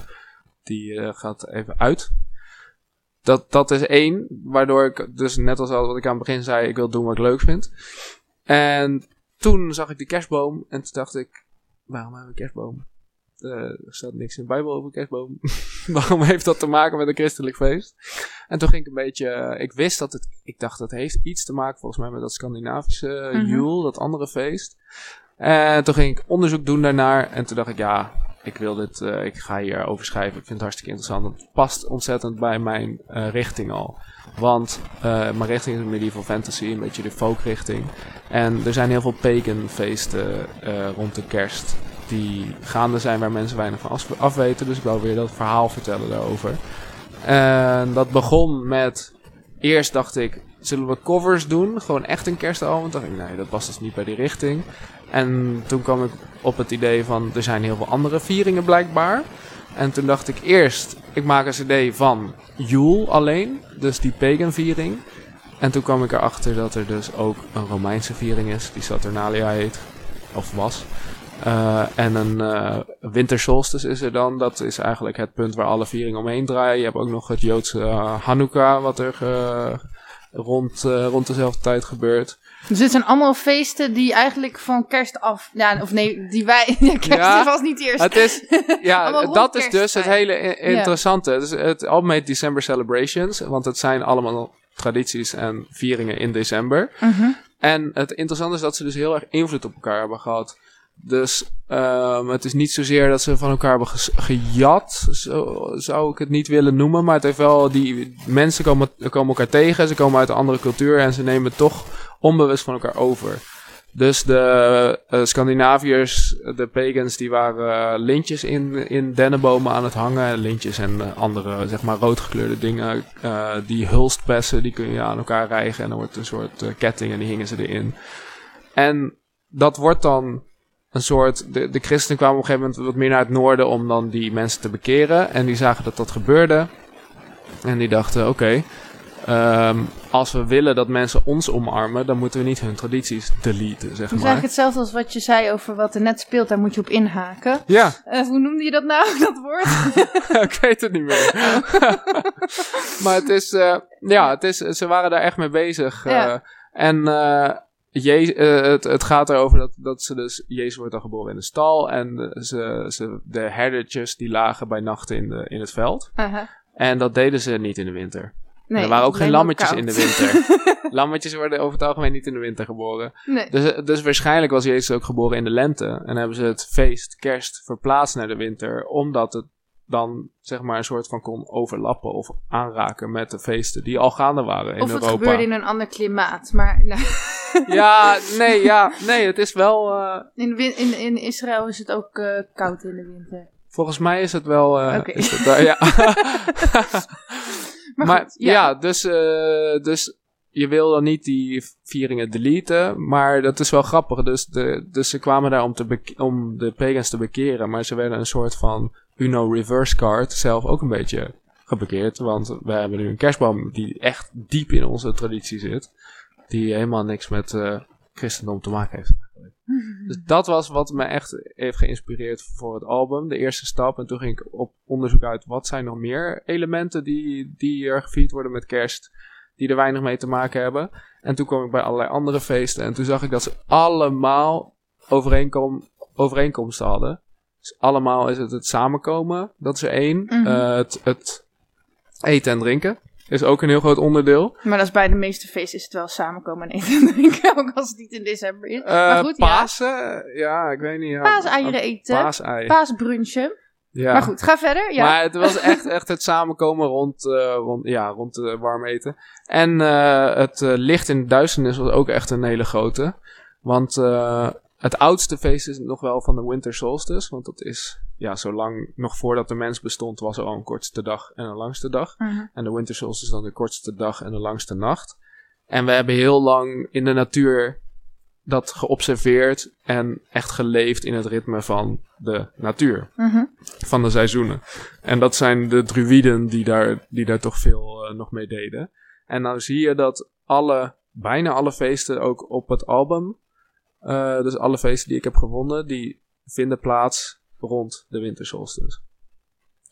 die eh, gaat even uit. Dat, dat is één, waardoor ik dus net als al wat ik aan het begin zei, ik wil doen wat ik leuk vind. En toen zag ik die kerstboom en toen dacht ik, waarom hebben we een kerstboom? Eh, er staat niks in de Bijbel over kerstboom. waarom heeft dat te maken met een christelijk feest? En toen ging ik een beetje, eh, ik wist dat het, ik dacht dat heeft iets te maken volgens mij met dat Scandinavische. Yule, dat andere feest. En toen ging ik onderzoek doen daarnaar en toen dacht ik, ja, ik wil dit, ik ga hier over schrijven. Ik vind het hartstikke interessant. Het past ontzettend bij mijn richting al. Want mijn richting is medieval fantasy, een beetje de folk richting. En er zijn heel veel pagan feesten rond de kerst die gaande zijn waar mensen weinig van af, weten. Dus ik wou weer dat verhaal vertellen daarover. En dat begon met, eerst dacht ik, zullen we covers doen? Gewoon echt een kerstalbum? Toen dacht ik, nee, dat was dus niet bij die richting. En toen kwam ik op het idee van, er zijn heel veel andere vieringen blijkbaar. En toen dacht ik eerst, ik maak een cd van Yule alleen, dus die pagan viering. En toen kwam ik erachter dat er dus ook een Romeinse viering is, die Saturnalia heet, of was. Uh, en een uh, wintersolstice is er dan. Dat is eigenlijk het punt waar alle vieringen omheen draaien. Je hebt ook nog het Joodse uh, Hanukkah, wat er rond, rond dezelfde tijd gebeurt. Dus dit zijn allemaal feesten die eigenlijk van kerst af... Ja, of nee, die wij... Ja, kerst ja, was niet eerst. Het is, ja, dat is dus het hele interessante. Ja. Dus het heet December Celebrations. Want het zijn allemaal tradities en vieringen in december. Uh -huh. En het interessante is dat ze dus heel erg invloed op elkaar hebben gehad. Dus um, het is niet zozeer dat ze van elkaar hebben gejat, zo zou ik het niet willen noemen. Maar het heeft wel, die mensen komen, komen elkaar tegen, ze komen uit een andere cultuur en ze nemen toch onbewust van elkaar over. Dus de uh, Scandinaviërs, de pagans, die waren lintjes in, in dennenbomen aan het hangen. Lintjes en uh, andere, zeg maar, roodgekleurde dingen. die hulstpessen, die kun je aan elkaar rijgen. En dan wordt een soort ketting en die hingen ze erin. En dat wordt dan een soort. De, de christenen kwamen op een gegeven moment wat meer naar het noorden om dan die mensen te bekeren. En die zagen dat dat gebeurde. En die dachten: oké, okay, um, als we willen dat mensen ons omarmen, dan moeten we niet hun tradities deleten, zeg maar. Het is eigenlijk hetzelfde als wat je zei over wat er net speelt, daar moet je op inhaken. Ja. Uh, hoe noemde je dat nou, dat woord? ik weet het niet meer. maar het is, uh, ja, het is, ze waren daar echt mee bezig. Uh, ja. En je, uh, het, het gaat erover dat, dat ze dus... Jezus wordt dan geboren in de stal. En ze, ze, de herdertjes die lagen bij nachten in, de, in het veld. Uh -huh. En dat deden ze niet in de winter. Nee, er waren ook geen lammetjes in de winter. lammetjes worden over het algemeen niet in de winter geboren. Nee. Dus, dus waarschijnlijk was Jezus ook geboren in de lente. En hebben ze het feest, kerst, verplaatst naar de winter. Omdat het dan zeg maar een soort van kon overlappen of aanraken met de feesten die al gaande waren in Europa. Of het gebeurde in een ander klimaat, maar... Nou. ja, nee, ja, nee, het is wel... Uh... In, in, in Israël is het ook uh, koud in de winter. Volgens mij is het wel... Uh, okay. is het, ja. maar, maar goed, ja. ja, dus, dus je wil dan niet die vieringen deleten, maar dat is wel grappig. Dus, de, dus ze kwamen daar om, te om de pagans te bekeren, maar ze werden een soort van Uno reverse card zelf ook een beetje gebekeerd. Want we hebben nu een kerstboom die echt diep in onze traditie zit. Die helemaal niks met uh, christendom te maken heeft. Dus dat was wat me echt heeft geïnspireerd voor het album. De eerste stap. En toen ging ik op onderzoek uit wat zijn nog meer elementen die, die er gevierd worden met kerst. Die er weinig mee te maken hebben. En toen kwam ik bij allerlei andere feesten. En toen zag ik dat ze allemaal overeenkom, overeenkomsten hadden. Dus allemaal is het het samenkomen. Dat is er één. Mm -hmm. uh, het, het eten en drinken is ook een heel groot onderdeel. Maar dat is bij de meeste feesten is het wel samenkomen en eten en drinken. Ook als het niet in december is. Uh, maar goed, Pasen, ja. ja. ik weet niet. Ja. Paaseieren eten. Paasei. Paasbrunchen. Ja. Maar goed, ga verder. Ja. Maar het was echt, echt het samenkomen rond, uh, rond, ja, rond uh, warm eten. En uh, het licht in de duisternis was ook echt een hele grote. Want het oudste feest is nog wel van de Winter Solstice. Want dat is, ja, zolang nog voordat de mens bestond, was er al een kortste dag en een langste dag. Uh -huh. En de Winter Solstice is dan de kortste dag en de langste nacht. En we hebben heel lang in de natuur dat geobserveerd en echt geleefd in het ritme van de natuur. Uh -huh. Van de seizoenen. En dat zijn de druïden die daar, die daar toch veel uh, nog mee deden. En nou zie je dat alle, bijna alle feesten ook op het album uh, dus alle feesten die ik heb gevonden, die vinden plaats rond de wintersolstice.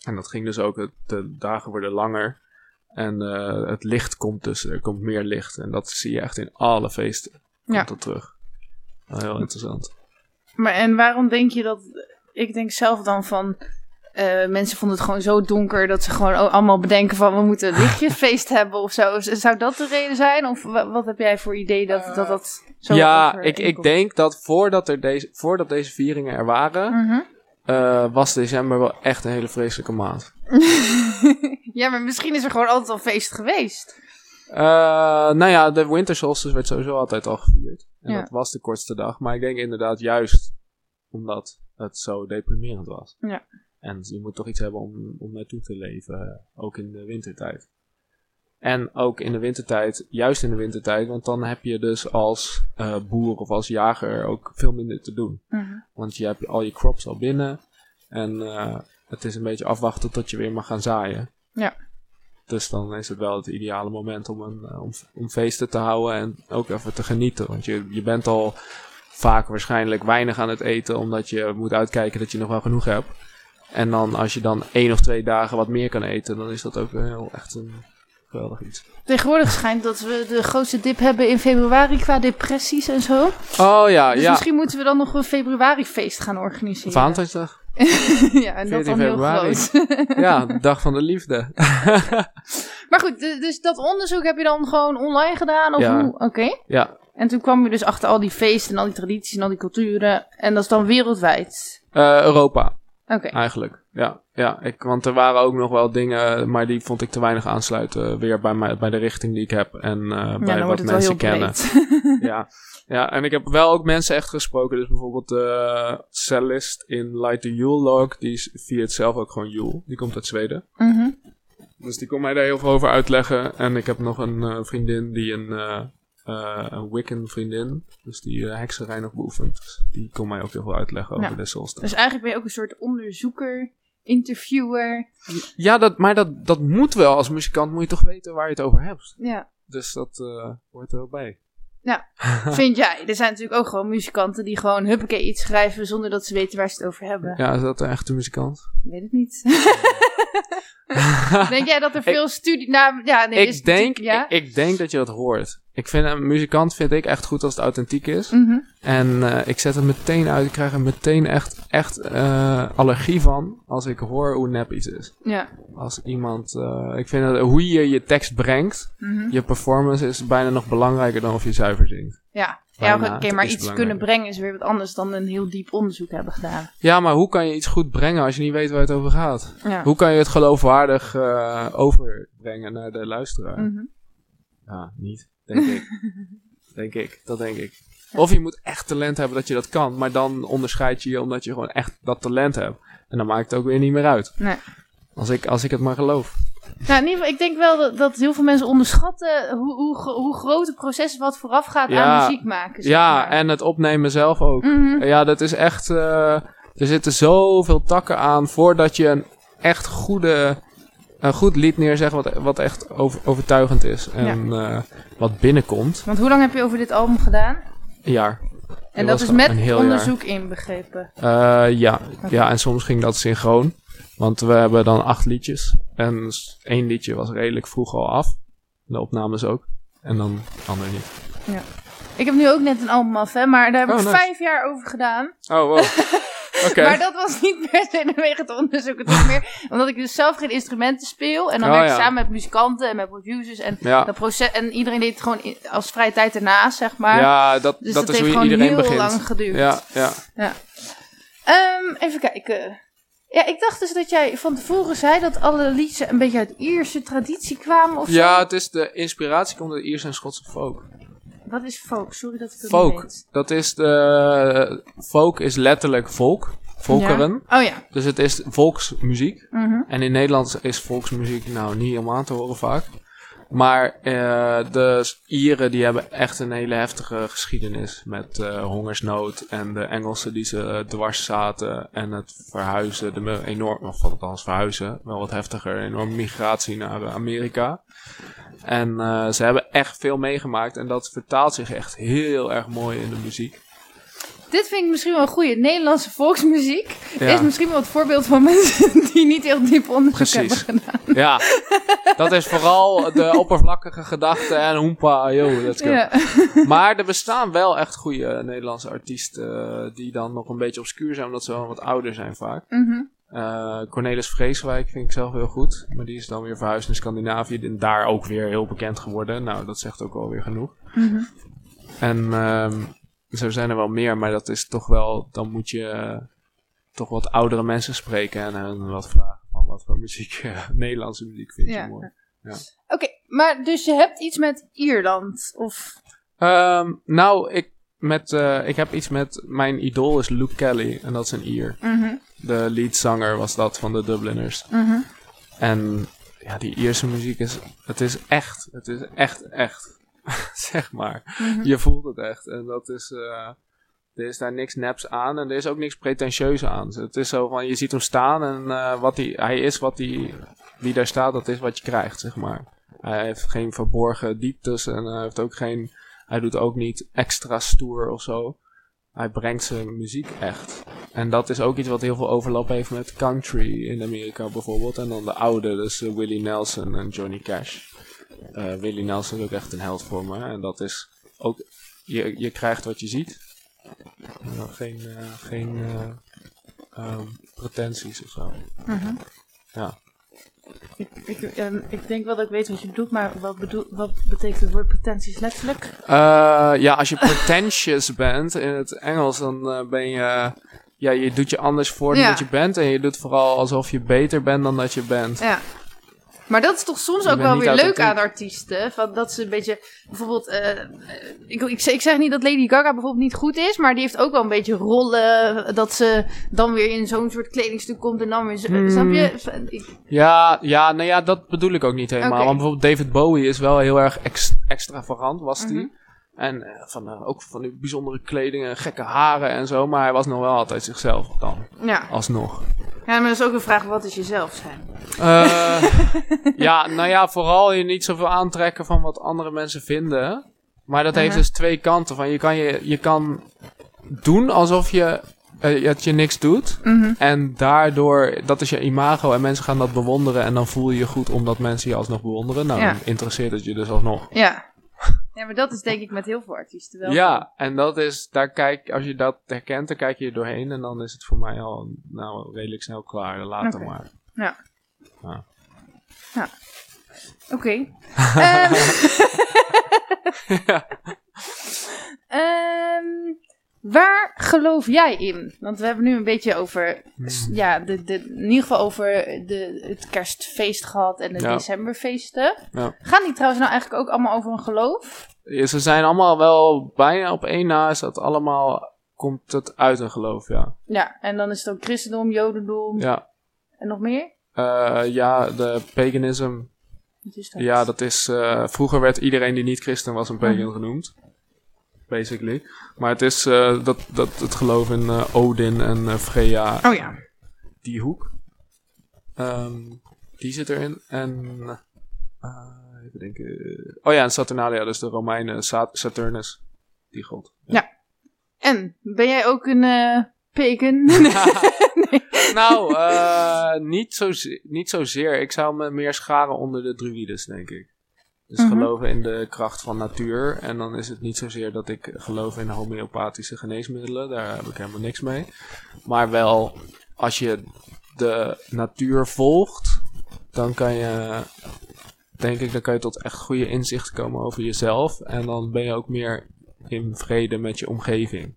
En dat ging dus ook, de dagen worden langer. En uh, het licht komt dus, er komt meer licht. En dat zie je echt in alle feesten. Komt ja. dat terug. heel interessant. Maar en waarom denk je dat, ik denk zelf dan van, uh, mensen vonden het gewoon zo donker dat ze gewoon allemaal bedenken van we moeten een lichtjesfeest hebben of zo. Zou dat de reden zijn? Of wat heb jij voor idee dat dat, dat zo Ja, ik, ik denk dat voordat, er deze, voordat deze vieringen er waren, mm -hmm. uh, was december wel echt een hele vreselijke maand. ja, maar misschien is er gewoon altijd al feest geweest. Uh, nou ja, de winter solstice werd sowieso altijd al gevierd. En ja. dat was de kortste dag. Maar ik denk inderdaad juist omdat het zo deprimerend was. Ja. En je moet toch iets hebben om, om naartoe te leven, ook in de wintertijd. En ook in de wintertijd, juist in de wintertijd, want dan heb je dus als eh, boer of als jager ook veel minder te doen. Mhm. Want je hebt al je crops al binnen en eh, het is een beetje afwachten tot je weer mag gaan zaaien. Ja. Dus dan is het wel het ideale moment om, een, eh, om, om feesten te houden en ook even te genieten. Want je, je bent al vaak waarschijnlijk weinig aan het eten, omdat je moet uitkijken dat je nog wel genoeg hebt. En dan als je dan één of twee dagen wat meer kan eten, dan is dat ook wel heel echt een geweldig iets. Tegenwoordig schijnt dat we de grootste dip hebben in februari qua depressies en zo. Oh ja, Dus ja. misschien moeten we dan nog een februarifeest gaan organiseren. Valentijnsdag. ja, en dat 14 dan heel groot. Ja, dag van de liefde. maar goed, d- dus dat onderzoek heb je dan gewoon online gedaan? Of Ja. hoe? Oké. ja, En toen kwam je dus achter al die feesten en al die tradities en al die culturen. En dat is dan wereldwijd. eh, Europa Eigenlijk. Ja, ja ik, want er waren ook nog wel dingen, maar die vond ik te weinig aansluiten weer bij, mij, bij de richting die ik heb en eh, Ja, bij wat mensen kennen. ja. ja, en ik heb wel ook mensen echt gesproken. Dus bijvoorbeeld de cellist in Light the Yule Log, die is via het zelf ook gewoon Yule. Die komt uit Zweden. Mhm. Dus die kon mij daar heel veel over uitleggen. En ik heb nog een eh, vriendin die een, eh een Wiccan vriendin, dus die hekserij nog beoefent. Dus die kon mij ook heel veel uitleggen over de solstice. Dus eigenlijk ben je ook een soort onderzoeker, interviewer. Ja, dat, maar dat, dat moet wel. Als muzikant moet je toch weten waar je het over hebt. Ja. Dus dat eh, hoort er wel bij. Vind jij? Er zijn natuurlijk ook gewoon muzikanten die gewoon huppakee iets schrijven zonder dat ze weten waar ze het over hebben. Ja, is dat een echte muzikant? Ik weet het niet. denk jij dat er veel studie... Nou, ja, nee, is ik, denk, Ja? ik, ik denk dat je dat hoort. Ik vind een muzikant vind ik echt goed als het authentiek is. Mhm. En eh, ik zet het meteen uit. Ik krijg er meteen echt, echt eh, allergie van als ik hoor hoe nep iets is. Ja. Als iemand, eh, ik vind dat hoe je je tekst brengt, Mhm. je performance is bijna nog belangrijker dan of je zuiver zingt. Ja, ja oké, maar iets belangrijk. kunnen brengen is weer wat anders dan een heel diep onderzoek hebben gedaan. Ja, maar hoe kan je iets goed brengen als je niet weet waar het over gaat? Ja. Hoe kan je het geloofwaardig eh, overbrengen naar de luisteraar? Mhm. Ja, niet, denk ik. denk ik, dat denk ik. Of je moet echt talent hebben dat je dat kan, maar dan onderscheid je je omdat je gewoon echt dat talent hebt. En dan maakt het ook weer niet meer uit. Nee. Als ik, als ik het maar geloof. Nou, in ieder geval, ik denk wel dat, dat heel veel mensen onderschatten hoe, hoe, hoe groot het proces wat vooraf gaat Ja. aan muziek maken. zeg Ja, maar. en het opnemen zelf ook. Mhm. Ja, dat is echt. eh, er zitten zoveel takken aan voordat je een echt goede. Een goed lied neerzegt wat, wat echt over- overtuigend is. En eh, wat binnenkomt. Want hoe lang heb je over dit album gedaan? Een jaar. En Dat is met onderzoek inbegrepen. Eh, ja. ja, en soms ging dat synchroon. Want we hebben dan acht liedjes. En één liedje was redelijk vroeg al af. De opnames ook. En dan de andere niet. Ik heb nu ook net een album af, hè, maar daar heb Oh, ik nice. vijf jaar over gedaan. Oh, wow. Oké. Maar dat was niet per se vanwege het onderzoek. Het was meer omdat ik dus zelf geen instrumenten speel. En dan Oh, werk ik ja. samen met muzikanten en met producers. En, Ja, dat proces, en iedereen deed het gewoon als vrije tijd ernaast, zeg maar. ja dat, dus dat dat, is heeft gewoon iedereen heel begint. lang geduurd. Ja, ja. Ehm, even kijken. Ja, ik dacht dus dat jij van tevoren zei dat alle liederen een beetje uit Ierse traditie kwamen of Ja, zo. het is de inspiratie komt uit Ierse en Schotse folk. Wat is folk? Sorry dat ik het niet Folk, weet. dat is de... Folk is letterlijk volk, volkeren. Ja. Oh ja. Dus het is volksmuziek. Mhm. En in Nederland is volksmuziek nou niet helemaal aan te horen vaak. Maar eh, de Ieren die hebben echt een hele heftige geschiedenis met eh, hongersnood en de Engelsen die ze eh, dwars zaten en het verhuizen, de enorm, of althans verhuizen, wel wat heftiger, enorme migratie naar Amerika. En ze hebben echt veel meegemaakt en dat vertaalt zich echt heel erg mooi in de muziek. Dit vind ik misschien wel een goede. Nederlandse volksmuziek Ja. is misschien wel het voorbeeld van mensen die niet heel diep onderzoek Precies. hebben gedaan. Ja, dat is vooral de oppervlakkige gedachte en hoempa, yo, let's go. Ja. Maar er bestaan wel echt goede Nederlandse artiesten eh, die dan nog een beetje obscuur zijn, omdat ze wel wat ouder zijn vaak. Mhm. Eh, Cornelis Vreeswijk vind ik zelf heel goed, maar die is dan weer verhuisd naar Scandinavië en daar ook weer heel bekend geworden. Nou, dat zegt ook alweer genoeg. Mhm. En ehm, zo zijn er wel meer, maar dat is toch wel, dan moet je eh, toch wat oudere mensen spreken en hen wat vragen van wat voor muziek, eh, Nederlandse muziek vind je Ja. mooi. Oké, maar dus je hebt iets met Ierland? Of... Ehm, nou, ik, met, eh, ik heb iets met. Mijn idool is Luke Kelly. En dat is een Ier. Mhm. De leadzanger was dat van de Dubliners. Mhm. En ja, die Ierse muziek is, het is echt, het is echt, echt, zeg maar. Mhm. Je voelt het echt. En dat is, eh, er is daar niks neps aan en er is ook niks pretentieus aan. Het is zo van, je ziet hem staan en eh, wat hij, hij is wat hij, wie daar staat, dat is wat je krijgt, zeg maar. Hij heeft geen verborgen dieptes en hij heeft ook geen, hij doet ook niet extra stoer of zo. Hij brengt zijn muziek echt. En dat is ook iets wat heel veel overlap heeft met country in Amerika bijvoorbeeld. En dan de oude, dus Willie Nelson en Johnny Cash. Eh, Willie Nelson is ook echt een held voor me. En dat is ook, je, je krijgt wat je ziet. En geen eh, geen eh, ehm, pretenties of zo. Mhm. Ja. Ik, ik, ehm, ik denk wel dat ik weet wat je bedoelt, maar wat, bedoel, wat betekent het woord pretenties letterlijk? Eh, ja, als je pretentious bent in het Engels, dan eh, ben je. Ja, je doet je anders voor dan Ja. dat je bent. En je doet vooral alsof je beter bent dan dat je bent. Ja. Maar dat is toch soms ook wel weer leuk aan artiesten. Van dat ze een beetje, bijvoorbeeld, eh, ik, ik, zeg- ik zeg niet dat Lady Gaga bijvoorbeeld niet goed is, maar die heeft ook wel een beetje rollen. Dat ze dan weer in zo'n soort kledingstuk komt en dan weer. Hmm. Snap je? Ik- Ja, ja, nou ja, dat bedoel ik ook niet helemaal. Want bijvoorbeeld David Bowie is wel heel erg ex- extravagant, was die. Mhm. En eh, van, eh, ook van die bijzondere kleding en gekke haren en zo. Maar hij was nog wel altijd zichzelf dan, ja. alsnog. ja, maar dat is ook een vraag: wat is jezelf zijn? Eh, ja, nou ja, vooral je niet zoveel aantrekken van wat andere mensen vinden. Maar dat heeft Mhm. dus twee kanten. Van je, kan je, je kan doen alsof je, dat je niks doet. Mhm. En daardoor, dat is je imago en mensen gaan dat bewonderen. En dan voel je je goed omdat mensen je alsnog bewonderen. Nou, Ja. dan interesseert het je dus alsnog. Ja. Ja, maar dat is denk ik met heel veel artiesten wel. Ja, en dat is, daar kijk, als je dat herkent, dan kijk je er doorheen. En dan is het voor mij al, nou, redelijk snel klaar. Later maar. Ja. Ja. Ja. Oké. Ehm. Ehm, waar geloof jij in? Want we hebben nu een beetje over, Hmm. ja, de, de, in ieder geval over de, het kerstfeest gehad en de Ja. Ja. decemberfeesten. Gaan die trouwens nou eigenlijk ook allemaal over een geloof? Ja, ze zijn allemaal wel bijna op één na. Is dat allemaal, komt het uit een geloof, ja. Ja, en dan is het ook christendom, jodendom Ja, en nog meer? Eh, ja de paganism. Wat is dat? Ja, dat is. eh, vroeger werd iedereen die niet christen was een pagan Mhm. genoemd. Basically. Maar het is eh, dat, dat het geloof in eh, Odin en eh, Freya, Oh ja. die hoek. Ehm, die zit erin. En. even denken. Oh ja, en Saturnalia, dus de Romeinen Sa- Saturnus. Die god. En, ben jij ook een pagan? Nou, eh, niet, zoze- niet zozeer. Ik zou me meer scharen onder de druides, denk ik. Dus Mhm. geloven in de kracht van natuur. En dan is het niet zozeer dat ik geloof in homeopathische geneesmiddelen. Daar heb ik helemaal niks mee. Maar wel, als je de natuur volgt, dan kan je, denk ik, dan kan je tot echt goede inzichten komen over jezelf. En dan ben je ook meer in vrede met je omgeving.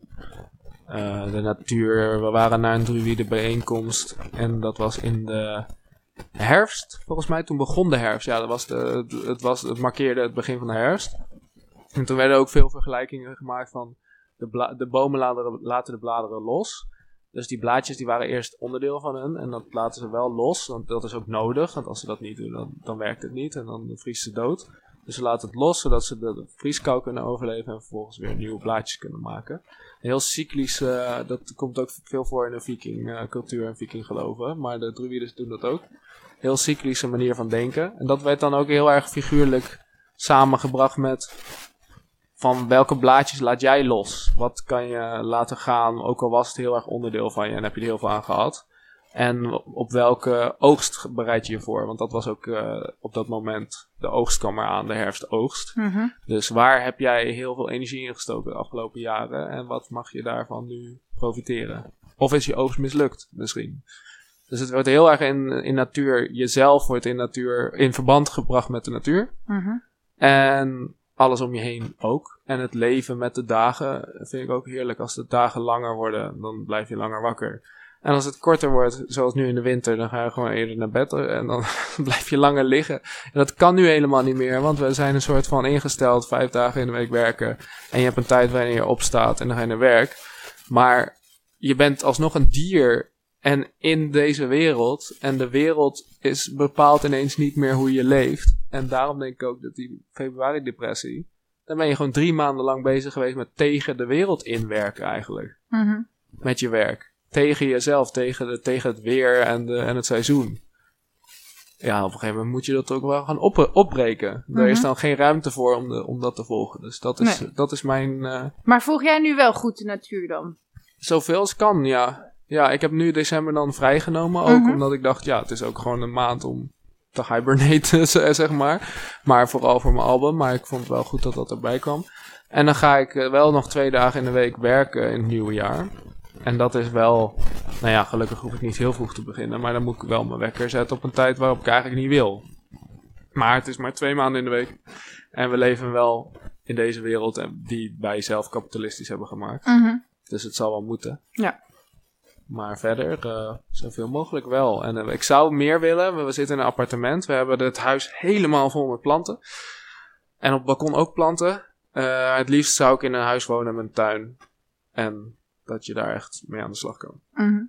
Eh, de natuur, we waren naar een druïde bijeenkomst en dat was in de herfst, volgens mij. Toen begon de herfst. Ja, dat was het, was, het markeerde het begin van de herfst. En toen werden ook veel vergelijkingen gemaakt van de, de bomen laten, laten de bladeren los. Dus die blaadjes die waren eerst onderdeel van hun en dat laten ze wel los, want dat is ook nodig. Want als ze dat niet doen, dan, dan werkt het niet en dan vriest ze dood. Dus ze laten het los, zodat ze de, vrieskou kunnen overleven en vervolgens weer nieuwe blaadjes kunnen maken. Heel cyclisch, eh, dat komt ook veel voor in de viking eh, cultuur en viking geloven, maar de druides doen dat ook. Heel cyclische manier van denken. En dat werd dan ook heel erg figuurlijk samengebracht met van welke blaadjes laat jij los? Wat kan je laten gaan, ook al was het heel erg onderdeel van je en heb je er heel veel aan gehad? En op welke oogst bereid je je voor? Want dat was ook eh, op dat moment, de oogst kwam eraan, de herfstoogst. Mhm. Dus waar heb jij heel veel energie in gestoken de afgelopen jaren? En wat mag je daarvan nu profiteren? Of is je oogst mislukt misschien? Dus het wordt heel erg in, in natuur, jezelf wordt in natuur, in verband gebracht met de natuur. Mhm. En alles om je heen ook. En het leven met de dagen vind ik ook heerlijk. Als de dagen langer worden, dan blijf je langer wakker. En als het korter wordt, zoals nu in de winter, dan ga je gewoon eerder naar bed en dan blijf je langer liggen. En dat kan nu helemaal niet meer, want we zijn een soort van ingesteld vijf dagen in de week werken. En je hebt een tijd waarin je opstaat en dan ga je naar werk. Maar je bent alsnog een dier En in deze wereld, en de wereld is bepaalt ineens niet meer hoe je leeft. En daarom denk ik ook dat die februari-depressie, dan ben je gewoon drie maanden lang bezig geweest met tegen de wereld inwerken eigenlijk. Mhm. Met je werk. Tegen jezelf, tegen, de, tegen het weer en, de, en het seizoen. Ja, op een gegeven moment moet je dat ook wel gaan op, opbreken. Er is Mhm. dan geen ruimte voor om, de, om dat te volgen. Dus dat is, dat is mijn... eh, Maar volg jij nu wel goed de natuur dan? Zoveel als kan, ja. Ja, ik heb nu december dan vrijgenomen ook. Mhm. Omdat ik dacht, ja, het is ook gewoon een maand om te hibernaten, zeg maar. Maar vooral voor mijn album. Maar ik vond het wel goed dat dat erbij kwam. En dan ga ik eh, wel nog twee dagen in de week werken in het nieuwe jaar. En dat is wel... Nou ja, gelukkig hoef ik niet heel vroeg te beginnen. Maar dan moet ik wel mijn wekker zetten op een tijd waarop ik eigenlijk niet wil. Maar het is maar twee maanden in de week. En we leven wel in deze wereld en die wij zelf kapitalistisch hebben gemaakt. Mhm. Dus het zal wel moeten. Ja. Maar verder, eh, zoveel mogelijk wel. En eh, ik zou meer willen. We, we zitten in een appartement. We hebben het huis helemaal vol met planten. En op het balkon ook planten. Eh, het liefst zou ik in een huis wonen met een tuin. En dat je daar echt mee aan de slag kan. Mhm.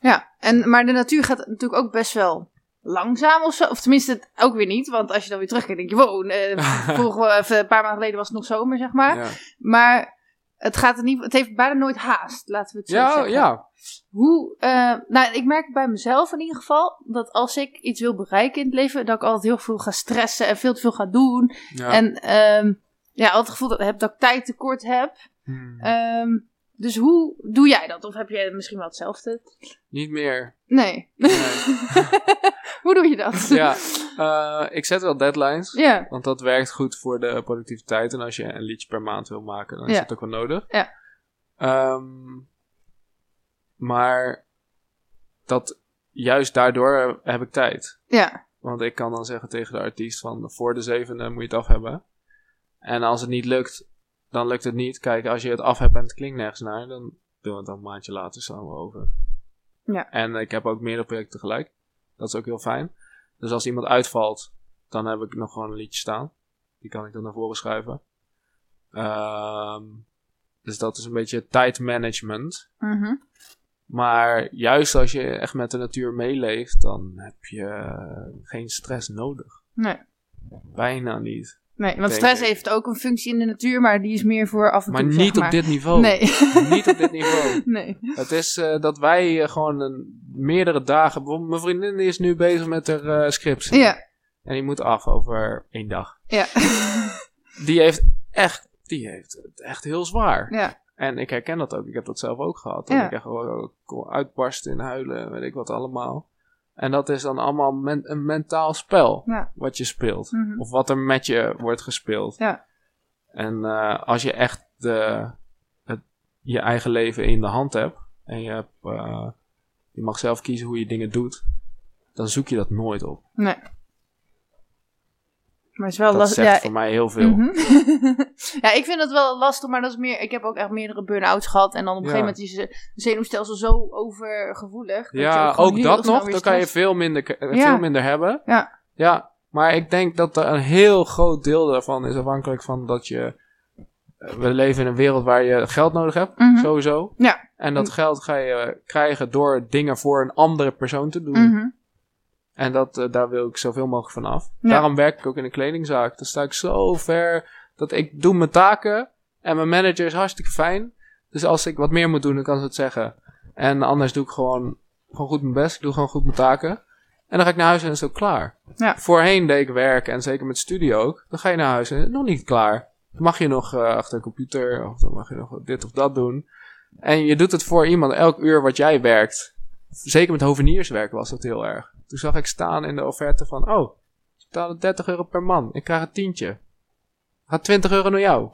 Ja, en, maar de natuur gaat natuurlijk ook best wel langzaam of zo. Of tenminste, ook weer niet. Want als je dan weer terugkijkt, denk je, wow, eh, vorige, een paar maanden geleden was het nog zomer, zeg maar. Ja, Maar het, gaat er niet, het heeft bijna nooit haast, laten we het zo ja, zeggen. ja. Hoe, eh, nou, ik merk bij mezelf in ieder geval dat als ik iets wil bereiken in het leven, dat ik altijd heel veel ga stressen en veel te veel ga doen. ja. En ehm, ja, altijd het gevoel dat, heb, dat ik tijd tekort heb. Hmm. Ehm, dus hoe doe jij dat? Of heb jij misschien wel hetzelfde? Niet meer. Nee. Nee. hoe doe je dat? ja, eh, ik zet wel deadlines. Ja. Want dat werkt goed voor de productiviteit. En als je een liedje per maand wil maken, dan is dat ook wel nodig. Ja. Ehm, maar dat, juist daardoor heb ik tijd. Ja. Want ik kan dan zeggen tegen de artiest van voor de zevende moet je het af hebben. En als het niet lukt, dan lukt het niet. Kijk, als je het af hebt en het klinkt nergens naar, dan doen we het dan een maandje later we over. Ja. En ik heb ook meerdere projecten tegelijk. Dat is ook heel fijn. Dus als iemand uitvalt, dan heb ik nog gewoon een liedje staan. Die kan ik dan naar voren schuiven. Ehm, dus dat is een beetje tijdmanagement. Mhm. Maar juist als je echt met de natuur meeleeft, dan heb je geen stress nodig. Nee. Bijna niet. Nee, want stress ik. heeft ook een functie in de natuur, maar die is meer voor af en Maar toe. niet zeg op dit niveau. Nee. Niet op dit niveau. nee. Het is eh, dat wij eh, gewoon een, meerdere dagen... Bijvoorbeeld mijn vriendin is nu bezig met haar eh, scriptie. Ja. En die moet af over één dag. Ja. Die heeft echt, die heeft het echt heel zwaar. ja. En ik herken dat ook. Ik heb dat zelf ook gehad. Dat Ja. ik echt gewoon kon uitbarsten in huilen, weet ik wat allemaal. En dat is dan allemaal men- een mentaal spel Ja. wat je speelt. Mhm. Of wat er met je wordt gespeeld. Ja. En eh, als je echt de, het, je eigen leven in de hand hebt. En je, hebt, eh, je mag zelf kiezen hoe je dingen doet. Dan zoek je dat nooit op. Nee. Maar het is wel Dat lastig. zegt Ja, voor mij heel veel. Mhm. ja, ik vind dat wel lastig, maar dat is meer. Ik heb ook echt meerdere burn-outs gehad. En dan op een Ja. gegeven moment is je zenuwstelsel zo overgevoelig. dat je Ja, ook dat nog. Dan kan je veel minder, Ja. veel minder hebben. Ja. Ja, maar ik denk dat er een heel groot deel daarvan is afhankelijk van dat je... eh, We leven in een wereld waar je geld nodig hebt, Mhm. sowieso. Ja. En dat geld ga je krijgen door dingen voor een andere persoon te doen. Mhm. En dat, eh, daar wil ik zoveel mogelijk van af. Ja. Daarom werk ik ook in een kledingzaak. Dan sta ik zo ver dat ik doe mijn taken. En mijn manager is hartstikke fijn. Dus als ik wat meer moet doen, dan kan ze het zeggen. En anders doe ik gewoon, gewoon goed mijn best. Ik doe gewoon goed mijn taken. En dan ga ik naar huis en is het ook klaar. Ja. Voorheen deed ik werk, en zeker met studio ook. Dan ga je naar huis en het is nog niet klaar. Dan mag je nog eh, achter een computer, of dan mag je nog dit of dat doen. En je doet het voor iemand elk uur wat jij werkt. Zeker met hovenierswerk was dat heel erg. Toen zag ik staan in de offerte van, oh, ze betalen 30 euro per man. Ik krijg een tientje. Gaat 20 euro naar jou.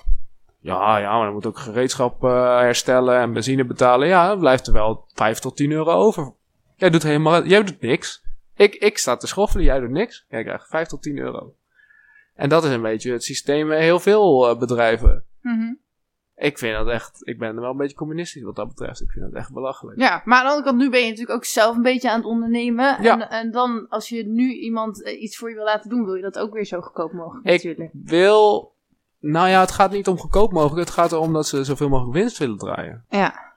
Ja, ja, maar dan moet ook gereedschap eh, herstellen en benzine betalen. Ja, dan blijft er wel 5 tot 10 euro over. Jij doet helemaal, jij doet niks. Ik, ik sta te schoffelen, jij doet niks. Jij krijgt 5 tot 10 euro. En dat is een beetje het systeem bij heel veel eh, bedrijven. Mhm. Ik vind dat echt, ik ben wel een beetje communistisch wat dat betreft. Ik vind dat echt belachelijk. Ja, maar aan de andere kant, nu ben je natuurlijk ook zelf een beetje aan het ondernemen. Ja. En, en dan, als je nu iemand eh, iets voor je wil laten doen, wil je dat ook weer zo goedkoop mogelijk Ik- natuurlijk. Wil, nou ja, het gaat niet om goedkoop mogelijk. Het gaat erom dat ze zoveel mogelijk winst willen draaien. Ja.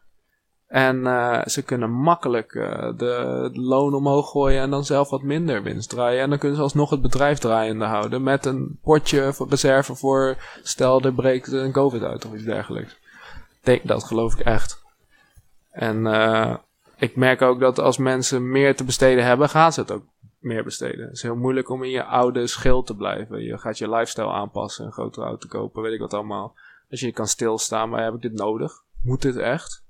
En eh, ze kunnen makkelijk eh, de, loon omhoog gooien en dan zelf wat minder winst draaien. En dan kunnen ze alsnog het bedrijf draaiende houden met een potje voor reserve voor stel er breekt een covid uit of iets dergelijks. Denk, dat geloof ik echt. En eh, ik merk ook dat als mensen meer te besteden hebben, gaan ze het ook meer besteden. Het is heel moeilijk om in je oude schild te blijven. Je gaat je lifestyle aanpassen, een grotere auto kopen, weet ik wat allemaal. Als je kan stilstaan, maar heb ik dit nodig? Moet dit echt?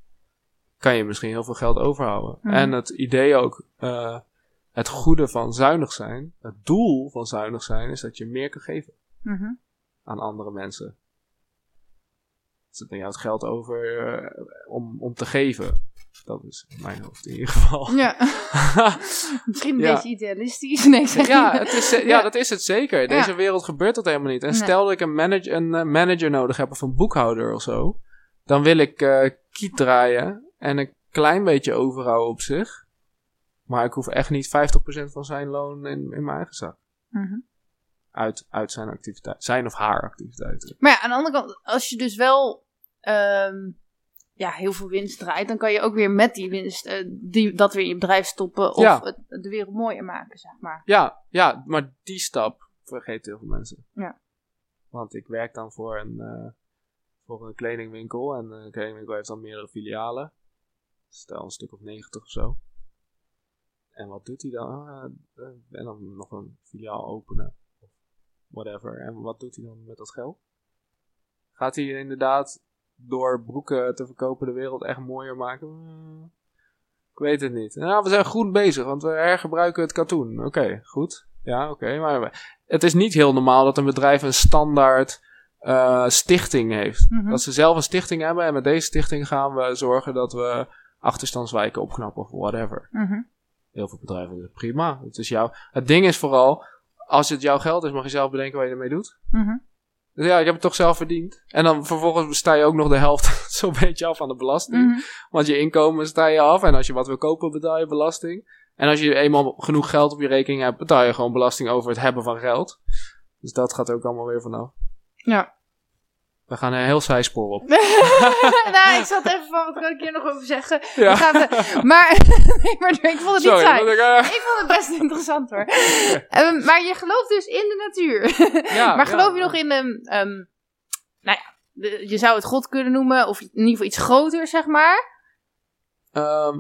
Kan je misschien heel veel geld overhouden. Mhm. En het idee ook, eh, het goede van zuinig zijn, het doel van zuinig zijn, is dat je meer kan geven Mhm. aan andere mensen. Zit dan jou het geld over eh, om, om te geven? Dat is in mijn hoofd in ieder geval. Ja, misschien een Ja. beetje idealistisch. Nee, zeg Ja, het is, ja, Ja. dat is het zeker. Deze wereld gebeurt dat helemaal niet. En Nee. stel dat ik een, manage, een eh, manager nodig heb of een boekhouder of zo, dan wil ik eh kiet draaien en een klein beetje overhouden op zich. Maar ik hoef echt niet 50% van zijn loon in, in mijn eigen zak. Mhm. Uit, uit zijn activiteit. Zijn of haar activiteiten. Maar ja, aan de andere kant, als je dus wel ehm, ja, heel veel winst draait, dan kan je ook weer met die winst eh, die, dat weer in je bedrijf stoppen of Ja. het, de wereld mooier maken, zeg maar. Ja, ja, maar die stap vergeten heel veel mensen. Ja. Want ik werk dan voor een, eh, voor een kledingwinkel. En een kledingwinkel heeft dan meerdere filialen. Stel een stuk of 90 of zo. En wat doet hij dan? Ah, eh, en dan nog een filiaal openen. Of whatever. En wat doet hij dan met dat geld? Gaat hij inderdaad door broeken te verkopen de wereld echt mooier maken? Hmm, ik weet het niet. Nou, we zijn goed bezig, want we hergebruiken het katoen. Oké, goed. Ja, oké. maar het is niet heel normaal dat een bedrijf een standaard eh, stichting heeft. Mhm. Dat ze zelf een stichting hebben en met deze stichting gaan we zorgen dat we achterstandswijken opknappen of whatever. Mhm. Heel veel bedrijven doen prima. Het is jouw. Het ding is vooral, als het jouw geld is, mag je zelf bedenken wat je ermee doet. Mhm. Dus ja, ik heb het toch zelf verdiend. En dan vervolgens sta je ook nog de helft zo'n beetje af aan de belasting. Mhm. Want je inkomen sta je af. En als je wat wil kopen, betaal je belasting. En als je eenmaal genoeg geld op je rekening hebt, betaal je gewoon belasting over het hebben van geld. Dus dat gaat er ook allemaal weer vanaf. Ja. We gaan een heel zijspoor op. nou, ik zat even van, wat kan ik hier nog over zeggen? Ja. Ik ga even- maar, nee, maar ik vond het niet saai. ik, eh, Ik vond het best interessant hoor. Ehm, maar je gelooft dus in de natuur. Ja, maar ja, geloof je nog in een. ehm, nou ja, de- je zou het God kunnen noemen, of in ieder geval iets groter, zeg maar. ehm,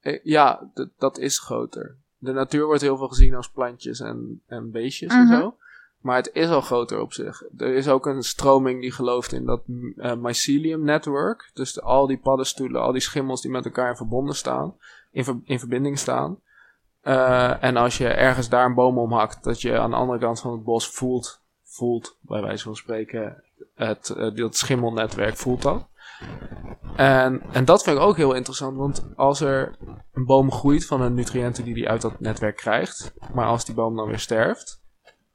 eh, ja, dat is groter. De natuur wordt heel veel gezien als plantjes en, en beestjes Mhm. en zo. Maar het is al groter op zich. Er is ook een stroming die gelooft in dat eh, mycelium network. Dus al die paddenstoelen, al die schimmels die met elkaar verbonden staan, in, ver- in verbinding staan. Eh, en als je ergens daar een boom omhakt, dat je aan de andere kant van het bos voelt, voelt bij wijze van spreken, het, eh, dat schimmelnetwerk voelt dat. En, en dat vind ik ook heel interessant, want als er een boom groeit van de nutriënten die die uit dat netwerk krijgt, maar als die boom dan weer sterft,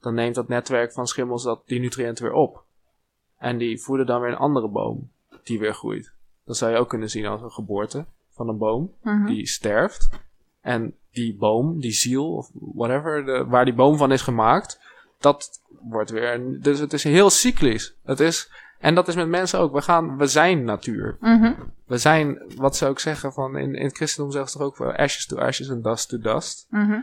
dan neemt dat netwerk van schimmels dat, die nutriënten weer op. En die voeden dan weer een andere boom die weer groeit. Dat zou je ook kunnen zien als een geboorte van een boom die sterft. En die boom, die ziel of whatever, de, waar die boom van is gemaakt, dat wordt weer. een- Dus het is heel cyclisch. Het is, en dat is met mensen ook. We, gaan, we zijn natuur. Mhm. We zijn, wat zou ik zeggen, van in, in het christendom zeggen ze toch ook wel ashes to ashes en dust to dust. Mhm.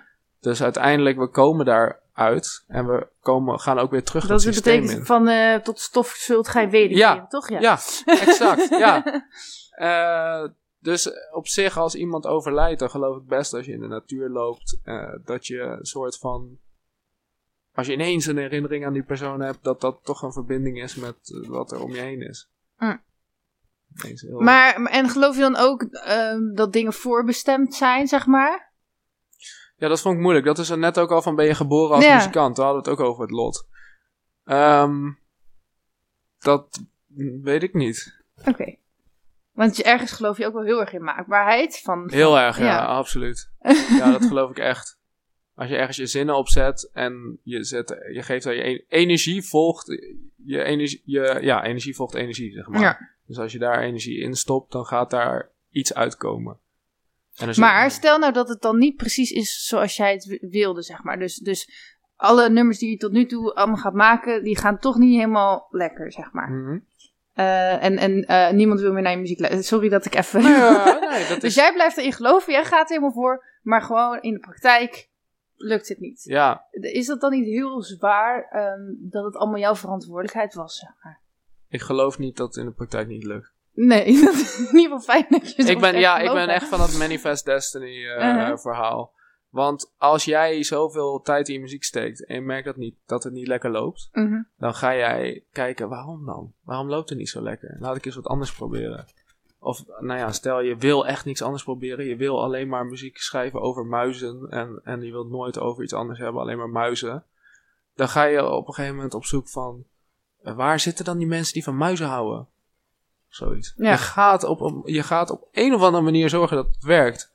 Dus uiteindelijk, we komen daaruit en we komen, gaan ook weer terug Dat het systeem betekent in. van eh, tot stof zult gij wederkeren, Ja. toch? Ja. Ja, exact. ja. Eh, dus op zich, als iemand overlijdt, dan geloof ik best als je in de natuur loopt, eh, dat je een soort van. Als je ineens een herinnering aan die persoon hebt, dat dat toch een verbinding is met wat er om je heen is. Mm. Heel- Maar, en geloof je dan ook ehm, dat dingen voorbestemd zijn, zeg maar? Ja, dat vond ik moeilijk. Dat is er net ook al van ben je geboren als Ja. muzikant. We hadden het ook over het lot. Ehm, dat weet ik niet. Oké. Want je, ergens geloof je ook wel heel erg in maakbaarheid. Van, Heel erg, ja, ja. absoluut. Ja, dat geloof ik echt. Als je ergens je zinnen opzet en je, zet, je geeft daar je e- energie volgt, je energie, je, ja, energie volgt energie, zeg maar. Ja. Dus als je daar energie in stopt, dan gaat daar iets uitkomen. Maar stel nou dat het dan niet precies is zoals jij het wi- wilde, zeg maar. Dus, dus alle nummers die je tot nu toe allemaal gaat maken, die gaan toch niet helemaal lekker, zeg maar. Mhm. Eh, en en eh, niemand wil meer naar je muziek luisteren. Sorry dat ik even... Ja, nee, dat dus is... jij blijft erin geloven, jij gaat er helemaal voor, maar gewoon in de praktijk lukt het niet. Ja, Is dat dan niet heel zwaar ehm, dat het allemaal jouw verantwoordelijkheid was? Zeg maar? ik geloof niet dat het in de praktijk niet lukt. Nee, dat is in ieder geval fijn dat je ik ben, ja, ik ben echt van dat Manifest Destiny eh, Uh-huh. verhaal. Want als jij zoveel tijd in je muziek steekt en je merkt dat, niet, dat het niet lekker loopt, Mhm. dan ga jij kijken waarom dan? Waarom loopt het niet zo lekker? Laat ik eens wat anders proberen. Of nou ja, stel je wil echt niks anders proberen. Je wil alleen maar muziek schrijven over muizen en, en je wilt nooit over iets anders hebben, alleen maar muizen. Dan ga je op een gegeven moment op zoek van eh, waar zitten dan die mensen die van muizen houden? Zoiets. Ja. Je, gaat op, een- je gaat op een of andere manier zorgen dat het werkt.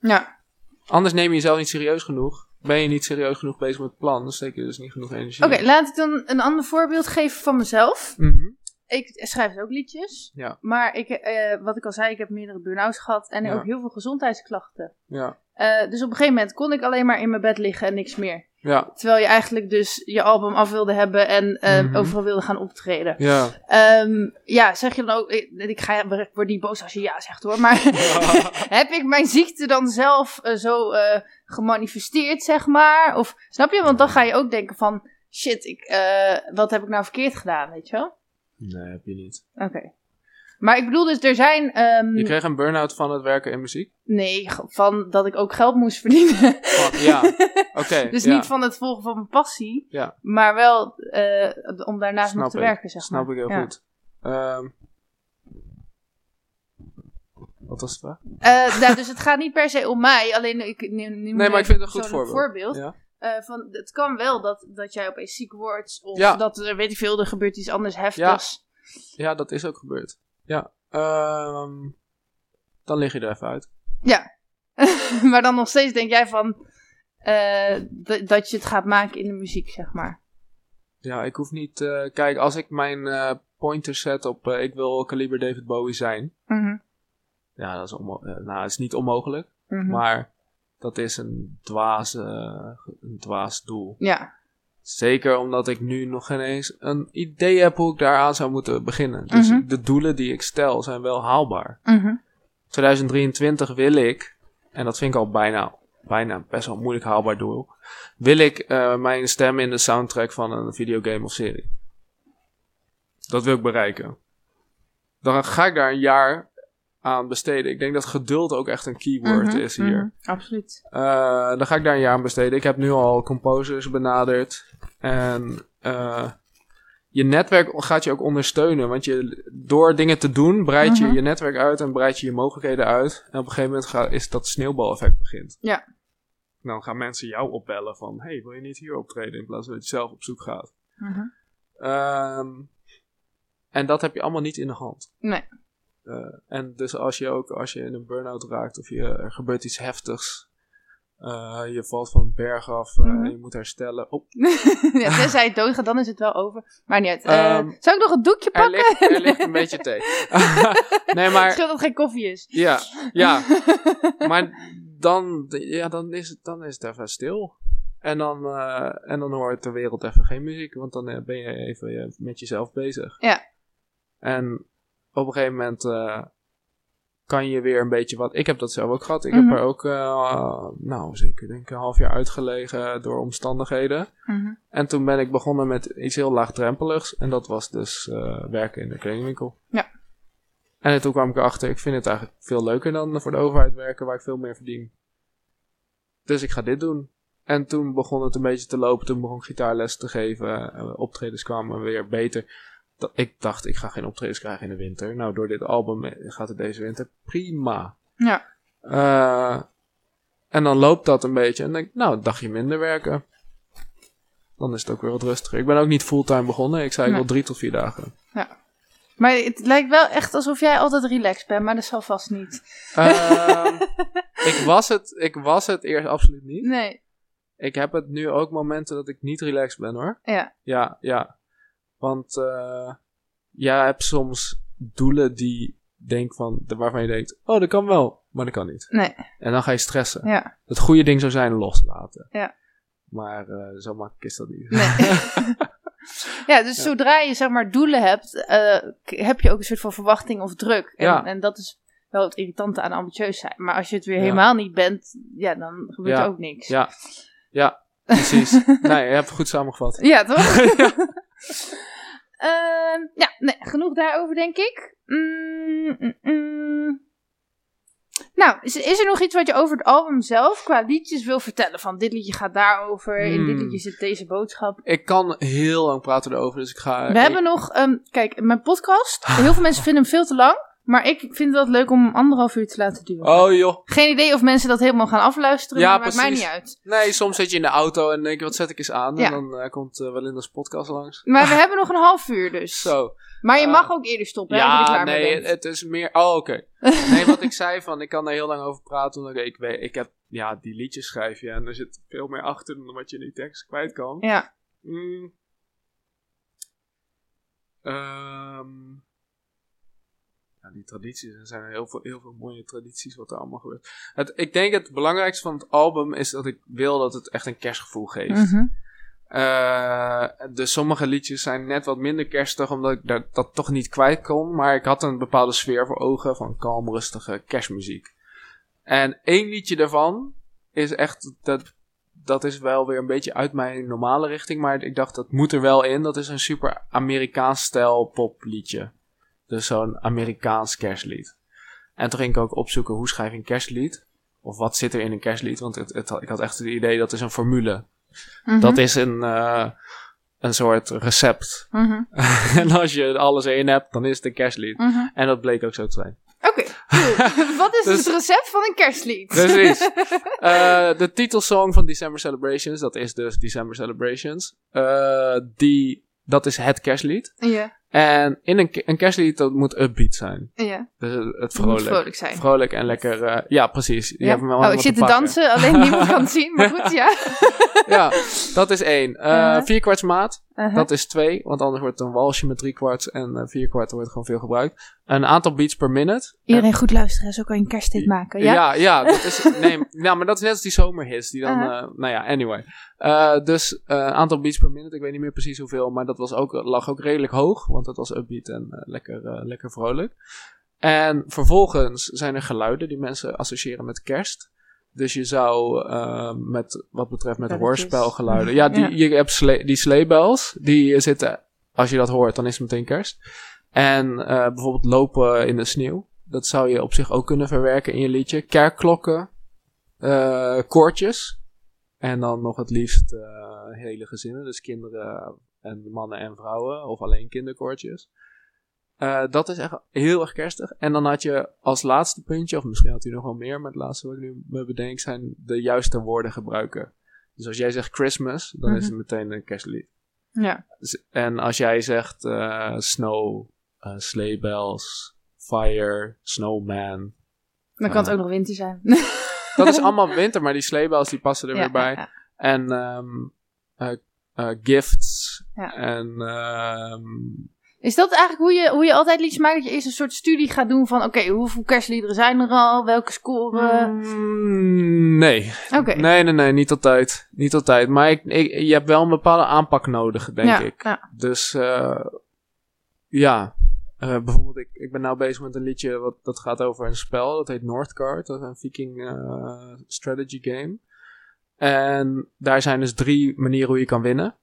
Ja, Anders neem je jezelf niet serieus genoeg. Ben je niet serieus genoeg bezig met het plan, dan steek je dus niet genoeg energie. oké, laat ik dan een ander voorbeeld geven van mezelf. Mhm. Ik schrijf ook liedjes, Ja, maar ik, eh, wat ik al zei, ik heb meerdere burn-outs gehad en Ja. ook heel veel gezondheidsklachten. ja, Eh, dus op een gegeven moment kon ik alleen maar in mijn bed liggen en niks meer. Ja, Terwijl je eigenlijk dus je album af wilde hebben en eh, Mhm. overal wilde gaan optreden. ja. Ehm, ja, zeg je dan ook, ik, ik, ga, ik word niet boos als je ja zegt hoor, maar heb ik mijn ziekte dan zelf eh, zo eh, gemanifesteerd, zeg maar? Of snap je? Want dan ga je ook denken van, shit, ik, eh, wat heb ik nou verkeerd gedaan, weet je wel? Nee, heb je niet. Oké. Maar ik bedoel dus, er zijn, ehm, Je kreeg een burn-out van het werken in muziek? nee, van dat ik ook geld moest verdienen. Van- ja, oké. dus ja. niet van het volgen van mijn passie, Ja. maar wel eh, om daarnaast nog Snap te ik. werken, zeg Snap maar. ik heel goed. Ehm, wat was het vraag? Eh, nou, dus het gaat niet per se om mij, alleen ik neem, neem Nee, maar ik vind het een goed voorbeeld. voorbeeld. Ja. Eh, van, het kan wel dat, dat jij opeens ziek wordt, of Ja. dat er, weet ik veel, er gebeurt iets anders heftigs. ja, dat is ook gebeurd. Ja. Ehm, dan lig je er even uit. maar dan nog steeds denk jij van, eh, dat je het gaat maken in de muziek, zeg maar. Ja, ik hoef niet... eh kijk, als ik mijn eh pointer zet op... ik wil kaliber David Bowie zijn. Mhm, Ja, dat is, nou, het is niet onmogelijk. mhm. Maar dat is een dwaas, een dwaas doel. Ja, Zeker omdat ik nu nog geen eens een idee heb hoe ik daaraan zou moeten beginnen. Dus Mhm. de doelen die ik stel zijn wel haalbaar. mhm, 2023 wil ik, en dat vind ik al bijna, bijna best wel moeilijk haalbaar doel, wil ik eh, mijn stem in de soundtrack van een videogame of serie. Dat wil ik bereiken. Dan ga ik daar een jaar aan besteden. Ik denk dat geduld ook echt een keyword mhm, is hier. mhm, absoluut. Eh, dan ga ik daar een jaar aan besteden. Ik heb nu al composers benaderd. En eh, je netwerk gaat je ook ondersteunen. Want je, door dingen te doen, breid je Mhm. je netwerk uit en breid je je mogelijkheden uit. En op een gegeven moment ga, is dat sneeuwbaleffect begint. Ja. Dan gaan mensen jou opbellen van... Hey, wil je niet hier optreden? In plaats van dat je zelf op zoek gaat. Ehm, en dat heb je allemaal niet in de hand. Nee. En dus als je ook als je in een burn-out raakt of je, er gebeurt iets heftigs, eh, je valt van een berg af eh, Mhm. en je moet herstellen. Oh, ja, tenzij het doodgaat, dan is het wel over. Maar niet uit. Eh, Ehm, zou ik nog een doekje er, pakken? ligt, er ligt een beetje thee. nee, Het maar dat het geen koffie is. ja, ja. maar dan, ja, dan, is het, dan is het even stil. En dan, en dan hoort de wereld even geen muziek, want dan ben je even met jezelf bezig. Ja. En op een gegeven moment kan je weer een beetje wat. Ik heb dat zelf ook gehad. Ik Mhm. heb er ook, eh, nou zeker denk ik, een half jaar uitgelegen door omstandigheden. Mhm. En toen ben ik begonnen met iets heel laagdrempeligs. En dat was dus eh, werken in de kledingwinkel. Ja. En toen kwam ik erachter, ik vind het eigenlijk veel leuker dan voor de overheid werken, waar ik veel meer verdien. Dus ik ga dit doen. En toen begon het een beetje te lopen. Toen begon ik gitaarles te geven. eh, optredens kwamen weer beter. Ik dacht, ik ga geen optredens krijgen in de winter. Nou, door dit album eh, gaat het deze winter prima. Ja. Eh, en dan loopt dat een beetje. En denk ik, nou, een dagje minder werken. Dan is het ook weer wat rustiger. Ik ben ook niet fulltime begonnen. Ik zei, ik Nee. wil drie tot vier dagen. Maar het lijkt wel echt alsof jij altijd relaxed bent, maar dat zal vast niet. Ehm, ik, was het, ik was het eerst absoluut niet. Nee. Ik heb het nu ook momenten dat ik niet relaxed ben hoor. Ja. Ja, ja. Want eh jij hebt soms doelen die denk van, waarvan je denkt, oh dat kan wel, maar dat kan niet. Nee. En dan ga je stressen. Ja. Het goede ding zou zijn loslaten. Ja. Maar eh, zo makkelijk is dat niet. Nee. Ja, dus zodra je zeg maar doelen hebt, eh, heb je ook een soort van verwachting of druk. En, Ja. en dat is wel het irritante aan ambitieus zijn. Maar als je het weer Ja. helemaal niet bent, ja, dan gebeurt er ook niks. Ja, ja precies. nee, je hebt het goed samengevat. Ja, toch? Ehm, ja, nee, genoeg daarover, denk ik. Mm, mm, mm. Nou, is, is er nog iets wat je over het album zelf qua liedjes wil vertellen? Van dit liedje gaat daarover, in dit Hmm. liedje zit deze boodschap. Ik kan heel lang praten erover, dus ik ga... We hebben nog, ehm, kijk, mijn podcast, heel veel mensen vinden hem veel te lang. Maar ik vind het leuk om anderhalf uur te laten duren. Oh joh. Geen idee of mensen dat helemaal gaan afluisteren, Ja, maar maakt mij niet uit. Nee, soms zit je in de auto en denk je, wat zet ik eens aan? Ja. En dan eh, komt eh, wel in de podcast langs. Maar we hebben nog een half uur dus. Zo. Maar je Eh, mag ook eerder stoppen, hè, als je Ja, klaar nee, bent. het is meer... Oh, oké. Nee, wat ik zei van, ik kan er heel lang over praten. Omdat ik, weet, ik heb, ja, die liedjes schrijf je en er zit veel meer achter dan wat je in die tekst kwijt kan. Ja. Mm. Ehm. Ja, die tradities, er zijn heel veel, heel veel mooie tradities wat er allemaal gebeurt. Het, ik denk het belangrijkste van het album is dat ik wil dat het echt een kerstgevoel geeft. Mhm. Eh, dus sommige liedjes zijn net wat minder kerstig, omdat ik dat, dat toch niet kwijt kon. Maar ik had een bepaalde sfeer voor ogen van kalm, rustige kerstmuziek. En één liedje daarvan is echt, dat, dat is wel weer een beetje uit mijn normale richting. Maar ik dacht, dat moet er wel in. Dat is een super Amerikaans stijl popliedje. Dus zo'n Amerikaans kerstlied. En toen ging ik ook opzoeken, hoe schrijf je een kerstlied? Of wat zit er in een kerstlied? Want het, het, ik had echt het idee, dat is een formule. Mhm. Dat is een, eh, een soort recept. Mhm. en als je alles in hebt, dan is het een kerstlied. Mhm. En dat bleek ook zo te zijn. Oké. Wat is Dus- het recept van een kerstlied? Precies. Eh, de titelsong van December Celebrations, dat is dus December Celebrations. eh, die, dat is het kerstlied. ja, En in een, een kerstlied, dat moet upbeat zijn. ja. Dus het- vrolijk. vrolijk zijn. Vrolijk en lekker. eh, ja, precies. Je Ja? hebt wel Oh, ik zit te dansen, alleen niemand kan het zien. Maar goed, ja. Ja, dat is één. Eh Uh-huh. Vier kwarts maat. Uh-huh. Dat is twee, want anders wordt het een walsje met drie kwarts en eh, vier kwart wordt gewoon veel gebruikt. Een aantal beats per minute. Iedereen goed luisteren, zo kan je een kersthit maken. Ja? Ja, ja, dat is, nee, ja, maar dat is net als die zomerhits. Die dan, Uh-huh. nou ja, anyway. Dus een aantal beats per minute, ik weet niet meer precies hoeveel, maar dat was ook, lag ook redelijk hoog, want het was upbeat en eh, lekker, eh, lekker vrolijk. En vervolgens zijn er geluiden die mensen associëren met kerst. Dus je zou eh, met wat betreft met hoorspelgeluiden. Ja, die, Ja. je hebt sle die sleebels. Die zitten, als je dat hoort, dan is het meteen kerst. En bijvoorbeeld lopen in de sneeuw. Dat zou je op zich ook kunnen verwerken in je liedje. Kerkklokken, eh koortjes. En dan nog het liefst hele gezinnen. Dus kinderen en mannen en vrouwen. Of alleen kinderkoortjes. Eh, dat is echt heel erg kerstig. En dan had je als laatste puntje, of misschien had hij nog wel meer, maar het laatste wat ik nu me bedenk zijn de juiste woorden gebruiken. Dus als jij zegt Christmas, dan is het meteen een kerstlied. Ja. Dus- En als jij zegt eh, snow, eh sleigh bells, fire, snowman. Dan kan het ook nog winter zijn. Dat is allemaal winter, maar die sleigh bells die passen er Ja, weer bij. ja, ja. En ehm, eh, eh, gifts. Ja. En ehm, Is dat eigenlijk hoe je, hoe je altijd liedjes maakt? Dat je eerst een soort studie gaat doen van... Oké, hoeveel kerstliederen zijn er al? Welke scoren? mm, nee. Nee, nee, nee, niet altijd. Niet altijd. Maar ik, ik, je hebt wel een bepaalde aanpak nodig, denk ja, ik. Ja. Dus eh, ja, Eh, bijvoorbeeld ik, ik ben nou bezig met een liedje wat, dat gaat over een spel. Dat heet Northgard. Dat is een viking eh, strategy game. En daar zijn dus drie manieren hoe je kan winnen.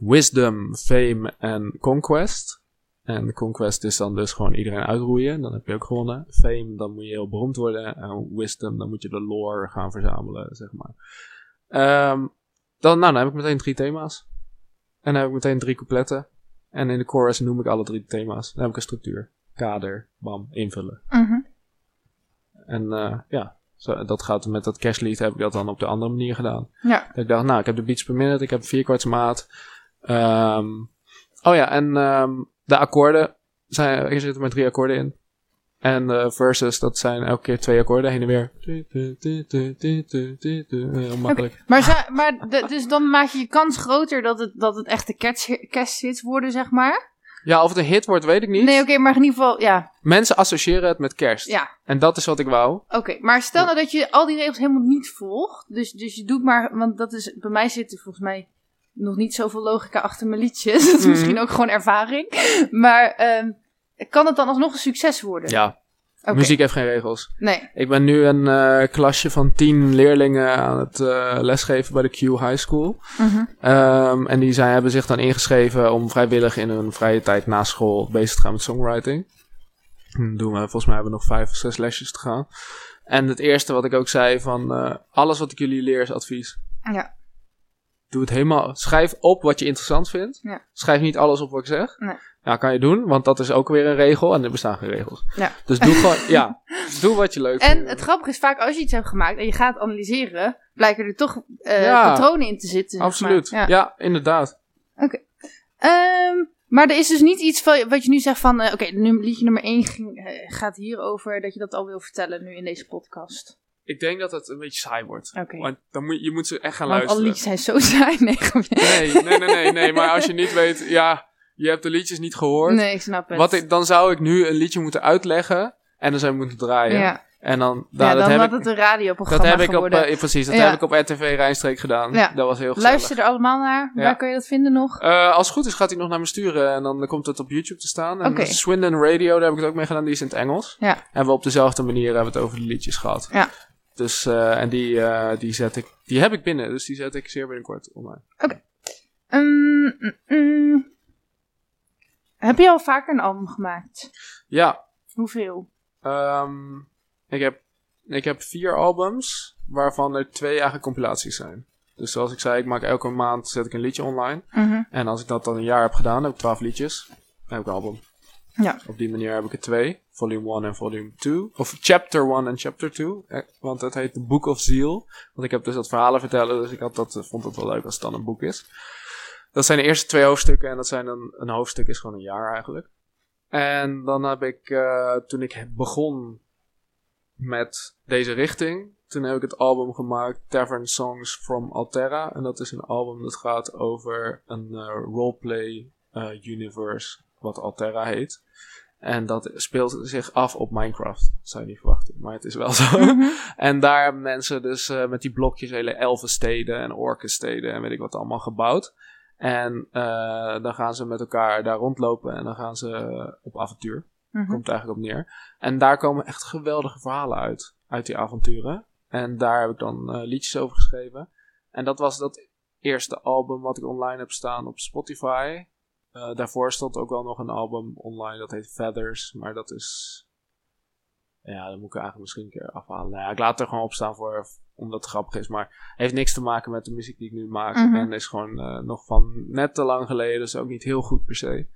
Wisdom, Fame en Conquest. En Conquest is dan dus gewoon iedereen uitroeien. Dan heb je ook gewonnen. Fame, dan moet je heel beroemd worden. En Wisdom, dan moet je de lore gaan verzamelen, zeg maar. Ehm, dan, nou, dan heb ik meteen drie thema's. En dan heb ik meteen drie coupletten. En in de chorus noem ik alle drie thema's. Dan heb ik een structuur. Kader, bam, invullen. Mhm. En eh, ja, zo, dat gaat met dat kerstlied heb ik dat dan op de andere manier gedaan. ja. Dat ik dacht, nou, ik heb de beats per minute, ik heb vier kwarts maat. Ehm, oh ja, en ehm, de akkoorden, zijn, er zitten maar drie akkoorden in. En de verses, dat zijn elke keer twee akkoorden heen en weer. Heel makkelijk. Maar, maar de- dus dan maak je je kans groter dat het, dat het echte kersthits worden, zeg maar? Ja, of het een hit wordt, weet ik niet. Nee, oké, maar in ieder geval, ja. Mensen associëren het met kerst. Ja, En dat is wat ik wou. oké. Maar stel nou dat je al die regels helemaal niet volgt. Dus, dus je doet maar, want dat is, bij mij zitten volgens mij nog niet zoveel logica achter mijn liedjes. Dat is Mhm. misschien ook gewoon ervaring. Maar ehm, kan het dan alsnog een succes worden? Ja, muziek heeft geen regels. Nee. Ik ben nu een eh, klasje van tien leerlingen aan het eh, lesgeven bij de Q High School. Mhm. Ehm, en die zijn, hebben zich dan ingeschreven om vrijwillig in hun vrije tijd na school bezig te gaan met songwriting. Dan doen we, volgens mij hebben we nog vijf of zes lesjes te gaan. En het eerste wat ik ook zei van eh, alles wat ik jullie leer is advies. Ja. Doe het helemaal. Schrijf op wat je interessant vindt. Ja. Schrijf niet alles op wat ik zeg. Nee. Ja, kan je doen, want dat is ook weer een regel en er bestaan geen regels. Ja. Dus doe gewoon, ja, doe wat je leuk En vindt. het grappige is vaak als je iets hebt gemaakt en je gaat analyseren, blijken er toch eh, Ja. patronen in te zitten. Absoluut. Ja. inderdaad. Ehm, maar er is dus niet iets van, wat je nu zegt van, eh, oké, nu liedje nummer 1 ging, eh, gaat hierover, dat je dat al wil vertellen nu in deze podcast. Ik denk dat het een beetje saai wordt. Want dan moet, je moet ze echt gaan Want alle luisteren. liedjes zijn zo saai. Nee. Nee, nee, nee, nee, nee. Maar als je niet weet, ja, je hebt de liedjes niet gehoord. Nee, ik snap het. Wat ik, dan zou ik nu een liedje moeten uitleggen en dan zou je moeten draaien. ja, En dan, ja, dat dan heb had ik, het een radioprogramma dat heb ik op, eh, precies, dat Ja. heb ik op RTV Rijnstreek gedaan. Ja. Dat was heel gezellig. Luister er allemaal naar. Ja. Waar kun je dat vinden nog? Eh, als het goed is gaat hij nog naar me sturen en dan komt het op YouTube te staan. En Oké. Swindon Radio, daar heb ik het ook mee gedaan, die is in het Engels. Ja. En we op dezelfde manier hebben we het over de liedjes gehad. Dus, eh, en die, eh, die zet ik, die heb ik binnen, dus die zet ik zeer binnenkort online. Mm, mm, mm. Heb je al vaker een album gemaakt? Ja, Hoeveel? Ehm, ik, heb, ik heb vier albums, waarvan er twee eigenlijk compilaties zijn. Dus zoals ik zei, ik maak elke maand zet ik een liedje online. Mhm. En als ik dat dan een jaar heb gedaan, heb ik twaalf liedjes. Dan heb ik een album. Ja. Op die manier heb ik er twee. Volume 1 en volume 2. Of chapter 1 en chapter 2. eh, Want het heet The Book of Zeal. Want ik heb dus dat verhalen vertellen, dus ik had dat, eh, vond het wel leuk als het dan een boek is. Dat zijn de eerste twee hoofdstukken en dat zijn een, een hoofdstuk is gewoon een jaar eigenlijk. En dan heb ik, eh, toen ik begon met deze richting, toen heb ik het album gemaakt Tavern Songs from Alterra. En dat is een album dat gaat over een eh, roleplay universe, wat Alterra heet. En dat speelt zich af op Minecraft. Zou je niet verwachten, maar het is wel zo. Mhm. En daar hebben mensen dus eh, met die blokjes hele elfensteden en orkensteden en weet ik wat allemaal gebouwd. En eh, dan gaan ze met elkaar daar rondlopen en dan gaan ze op avontuur. Mhm. Komt eigenlijk op neer. En daar komen echt geweldige verhalen uit, uit die avonturen. En daar heb ik dan eh, liedjes over geschreven. En dat was dat eerste album wat ik online heb staan op Spotify. Eh, daarvoor stond ook wel nog een album online, dat heet Feathers. Maar dat is... Ja, dat moet ik eigenlijk misschien een keer afhalen. Nou ja, ik laat het er gewoon op staan voor, omdat het grappig is. Maar heeft niks te maken met de muziek die ik nu maak. Mhm. En is gewoon eh, nog van net te lang geleden, dus ook niet heel goed per se.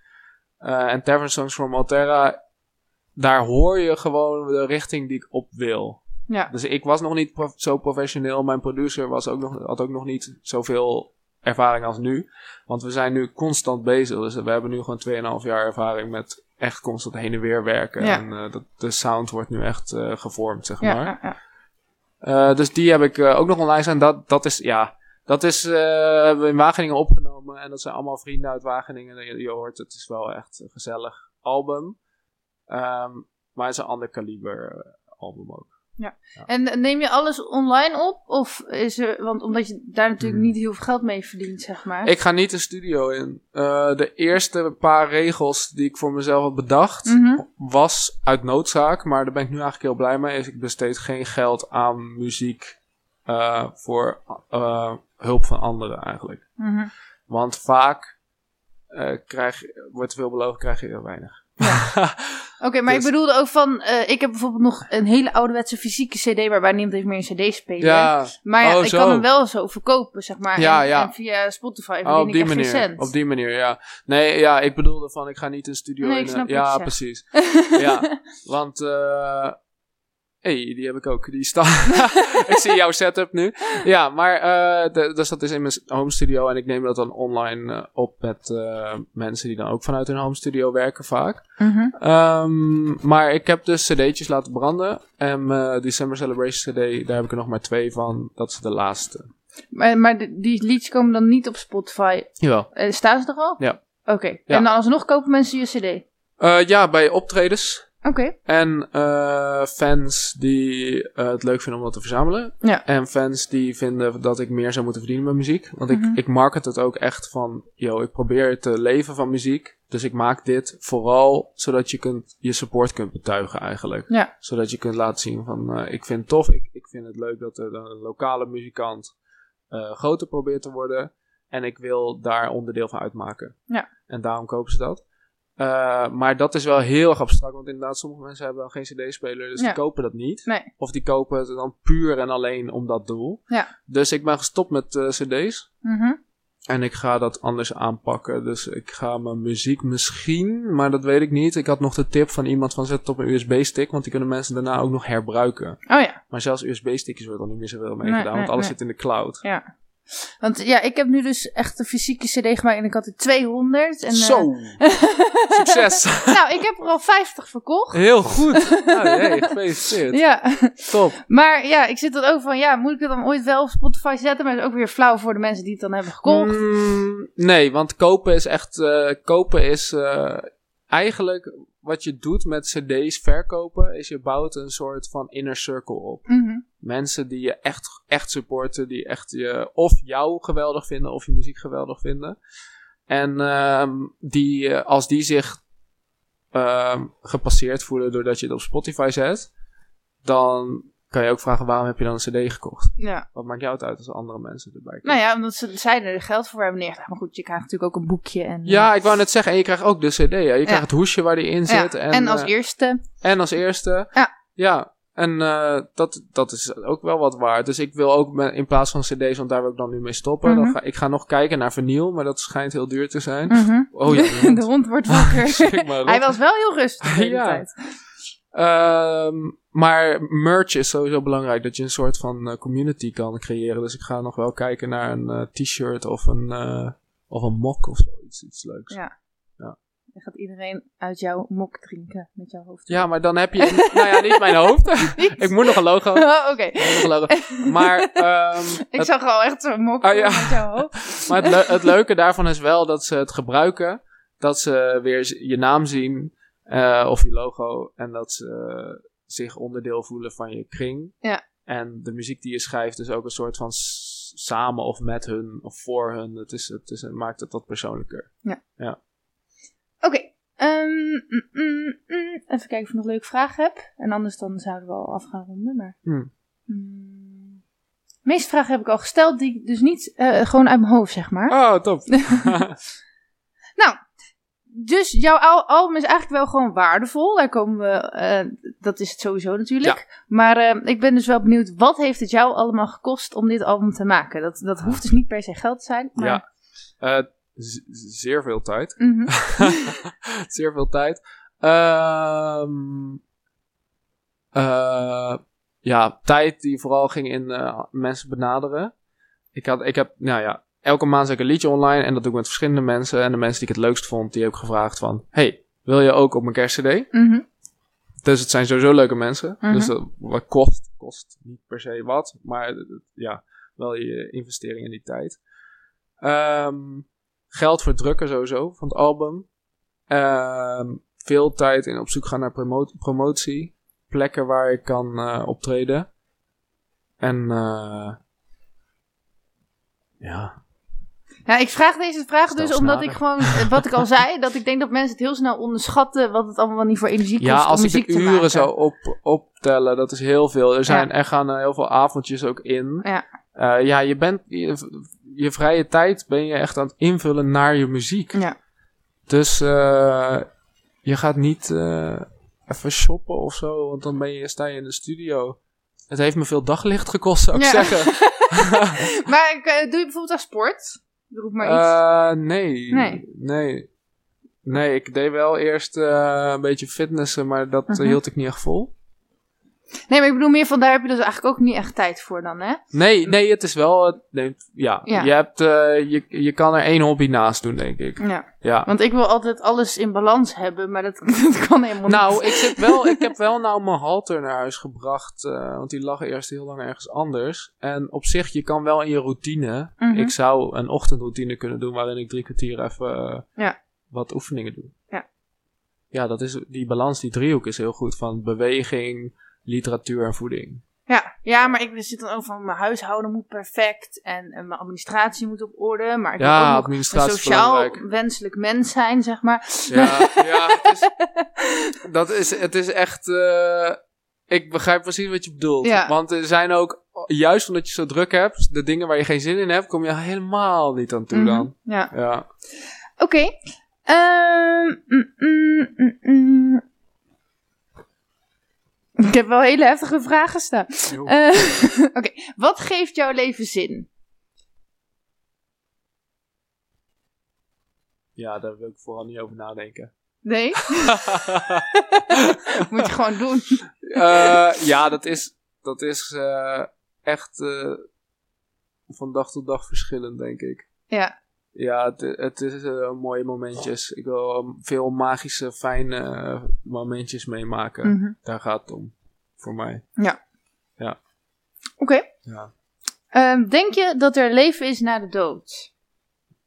Eh, en Tavern Songs from Alterra, daar hoor je gewoon de richting die ik op wil. Ja. Dus ik was nog niet prof- zo professioneel. Mijn producer was ook nog, had ook nog niet zoveel ervaring als nu. Want we zijn nu constant bezig. Dus we hebben nu gewoon 2,5 jaar ervaring met echt constant heen en weer werken. Ja. En eh, dat, de sound wordt nu echt eh, gevormd, zeg Ja, maar. ja, ja. Eh, dus die heb ik ook nog online staan. Dat, dat is, ja, dat is, hebben we in Wageningen opgenomen. En dat zijn allemaal vrienden uit Wageningen. Je, je hoort, het is wel echt een gezellig album. Ehm, maar het is een ander kaliber album ook. En neem je alles online op? Of is er, want omdat je daar natuurlijk Hmm. niet heel veel geld mee verdient, zeg maar. Ik ga niet de studio in. Eh, de eerste paar regels die ik voor mezelf had bedacht, Mhm. was uit noodzaak. Maar daar ben ik nu eigenlijk heel blij mee. Is ik besteed geen geld aan muziek eh, voor eh, hulp van anderen eigenlijk. Mhm. Want vaak krijg, wordt veel beloofd, krijg je heel weinig. Oké, maar Dus- ik bedoelde ook van, eh, ik heb bijvoorbeeld nog een hele ouderwetse fysieke cd, waarbij niemand heeft meer een cd spelen. ja, Maar ja, Oh, ik zo. kan hem wel zo verkopen, zeg maar. Ja, en, ja. en via Spotify oh, op die manier. Op die manier, ja. Nee, ja, ik bedoelde van, ik ga niet een studio Nee, in. eh, ja, precies. ja, want eh hey, die heb ik ook. Die staat. ik zie jouw setup nu. Ja, maar eh, de- dus dat is in mijn home studio en ik neem dat dan online eh, op met eh, mensen die dan ook vanuit hun home studio werken vaak. Ehm, maar ik heb dus cd'tjes laten branden en December Celebration cd, daar heb ik er nog maar twee van. Dat is de laatste. Maar, maar de- die liedjes komen dan niet op Spotify. Jawel. Staan ze er al? Ja. Oké. Ja. En dan alsnog kopen mensen je cd? Ja, bij optredens. Oké. En eh, fans die eh, het leuk vinden om dat te verzamelen. Ja. En fans die vinden dat ik meer zou moeten verdienen met muziek. Want Mhm. ik, ik market het ook echt van, yo, ik probeer te leven van muziek. Dus ik maak dit vooral zodat je kunt, je support kunt betuigen eigenlijk. Ja. Zodat je kunt laten zien van, eh, ik vind het tof, ik, ik vind het leuk dat er een lokale muzikant groter probeert te worden. En ik wil daar onderdeel van uitmaken. Ja. En daarom kopen ze dat. Eh, maar dat is wel heel erg abstract, want inderdaad, sommige mensen hebben dan geen CD-speler, dus Ja. die kopen dat niet. Nee. Of die kopen het dan puur en alleen om dat doel. Ja. Dus ik ben gestopt met eh, CD's. Mhm. En ik ga dat anders aanpakken. Dus ik ga mijn muziek misschien, maar dat weet ik niet. Ik had nog de tip van iemand van zet het op een USB-stick, want die kunnen mensen daarna ook nog herbruiken. Oh ja. Maar zelfs USB-stickjes wordt er niet meer zoveel mee Nee, gedaan, nee, want alles nee. zit in de cloud. Ja. Want ja, ik heb nu dus echt een fysieke CD gemaakt en ik had er 200. En, eh, Zo! Succes! nou, ik heb er al 50 verkocht. Heel goed! Nou, hey, gefeliciteerd. Ja. Top. Maar ja, ik zit dan ook van, ja, moet ik het dan ooit wel op Spotify zetten? Maar het is ook weer flauw voor de mensen die het dan hebben gekocht. Mm, nee, want kopen is echt. eh, kopen is eh, eigenlijk wat je doet met CD's verkopen. Is je bouwt een soort van inner circle op. Mhm. Mensen die je echt, echt supporten, die echt je, of jou geweldig vinden of je muziek geweldig vinden. En ehm, die, eh, als die zich ehm, gepasseerd voelen doordat je het op Spotify zet, dan kan je ook vragen waarom heb je dan een CD gekocht? Ja. Wat maakt jou het uit als andere mensen erbij komen? Nou ja, omdat ze zij er geld voor hebben neergelegd. Maar goed, je krijgt natuurlijk ook een boekje. En, Ja, ik wou net zeggen, en je krijgt ook de CD. Ja. Je krijgt het hoesje waar die in Ja, zit. En, En, als eh, eerste. en als eerste. Ja. Ja, en eh, dat, dat is ook wel wat waard. Dus ik wil ook met, in plaats van CD's, want daar wil ik dan nu mee stoppen. Mhm. dan ga, ik ga nog kijken naar vinyl, maar dat schijnt heel duur te zijn. Mhm. Oh ja, de hond. de hond wordt wakker. Hij was wel heel rustig de hele Ja. tijd. Ehm, maar merch is sowieso belangrijk, dat je een soort van eh, community kan creëren. Dus ik ga nog wel kijken naar een eh, t-shirt of een, eh, of een mok of zo. Iets, iets leuks. Ja. Ja. Dan gaat iedereen uit jouw mok drinken met jouw hoofd. Ja, maar dan heb je. nou ja, niet mijn hoofd. ik moet nog een logo. Oh, Oké. Logo. Maar, ehm, Ik het, zag al echt zo'n mok Oh, ja. met jouw hoofd. maar het, le- het leuke daarvan is wel dat ze het gebruiken. Dat ze weer je naam zien. Eh, of je logo. En dat ze zich onderdeel voelen van je kring. Ja. En de muziek die je schrijft is ook een soort van samen of met hun of voor hun. Het, is, het, is, het maakt het wat persoonlijker. Oké. ehm, mm, mm, mm. Even kijken of ik nog een leuke vraag heb. En anders dan zouden we al af gaan ronden. Maar... Hmm. Mm. De meeste vragen heb ik al gesteld, die ik dus niet eh, gewoon uit mijn hoofd, zeg maar. Oh, top. Dus jouw al- album is eigenlijk wel gewoon waardevol. Daar komen we, eh, dat is het sowieso natuurlijk. Maar eh, ik ben dus wel benieuwd, wat heeft het jou allemaal gekost om dit album te maken? Dat, dat hoeft dus niet per se geld te zijn. Maar, ja. Eh, zeer veel tijd. Mhm. Zeer veel tijd. Ehm, eh, ja, tijd die vooral ging in mensen benaderen. Ik, had, ik heb, nou ja, elke maand zet ik een liedje online en dat doe ik met verschillende mensen. En de mensen die ik het leukst vond, die heb ik gevraagd van... Hey, wil je ook op mijn kerstcd? Mhm. Dus het zijn sowieso leuke mensen. Mhm. Dus dat, wat kost, kost niet per se wat. Maar het- ja, wel je investering in die tijd. Ehm, geld voor drukken sowieso van het album. Ehm, veel tijd in op zoek gaan naar promo- promotie. Plekken waar ik kan eh, optreden. En eh, ja, Ja, ik vraag deze vraag dus omdat ik gewoon, eh, wat ik al zei, dat ik denk dat mensen het heel snel onderschatten wat het allemaal niet voor energie kost ja om als ik muziek de te uren maken. zou op, optellen, dat is heel veel. Er, zijn, er gaan eh, heel veel avondjes ook in. Ja. Eh, ja, je bent je, je vrije tijd ben je echt aan het invullen naar je muziek. Ja. Dus eh, je gaat niet eh, even shoppen of zo, want dan ben je, sta je in de studio. Het heeft me veel daglicht gekost, zou ik Ja. zeggen. Maar ik, eh, doe je bijvoorbeeld aan sport? Roep maar iets. Eh, nee. Nee. nee. Nee, ik deed wel eerst eh, een beetje fitnessen, maar dat Mhm. hield ik niet echt vol. Nee, maar ik bedoel meer van, daar heb je dus eigenlijk ook niet echt tijd voor dan, hè? Nee, nee, het is wel. het- ja, Ja. Je, hebt, eh, je, je kan er één hobby naast doen, denk ik. Ja. Ja. Want ik wil altijd alles in balans hebben, maar dat, dat kan helemaal Nou, niet. ik, zit wel, ik heb wel nou mijn halter naar huis gebracht. eh, want die lag eerst heel lang ergens anders. En op zich, je kan wel in je routine. Mhm. Ik zou een ochtendroutine kunnen doen waarin ik drie kwartier even eh, Ja. wat oefeningen doe. ja, dat is, die balans, die driehoek is heel goed van beweging, literatuur en voeding. Ja, ja, maar ik zit dan ook van mijn huishouden moet perfect en, en mijn administratie moet op orde. Maar ik Ja, ook nog een sociaal belangrijk. wenselijk mens zijn, zeg maar. Ja, ja het is, dat is, het is echt. eh, ik begrijp precies wat je bedoelt. Ja. Want er zijn ook, juist omdat je zo druk hebt, de dingen waar je geen zin in hebt, kom je helemaal niet aan toe Mhm, dan. Ja. Ja. Oké. Ehm, mm, mm, mm, mm. Ik heb wel hele heftige vragen staan. Eh, Oké, wat geeft jouw leven zin? ja, daar wil ik vooral niet over nadenken. Nee? Moet je gewoon doen. Eh, ja, dat is, dat is eh, echt van dag tot dag verschillend, denk ik. Ja. Ja, het, het is mooie momentjes. Ik wil veel magische, fijne momentjes meemaken. Mhm. Daar gaat het om. Voor mij. Oké. Ja. Ehm, denk je dat er leven is na de dood?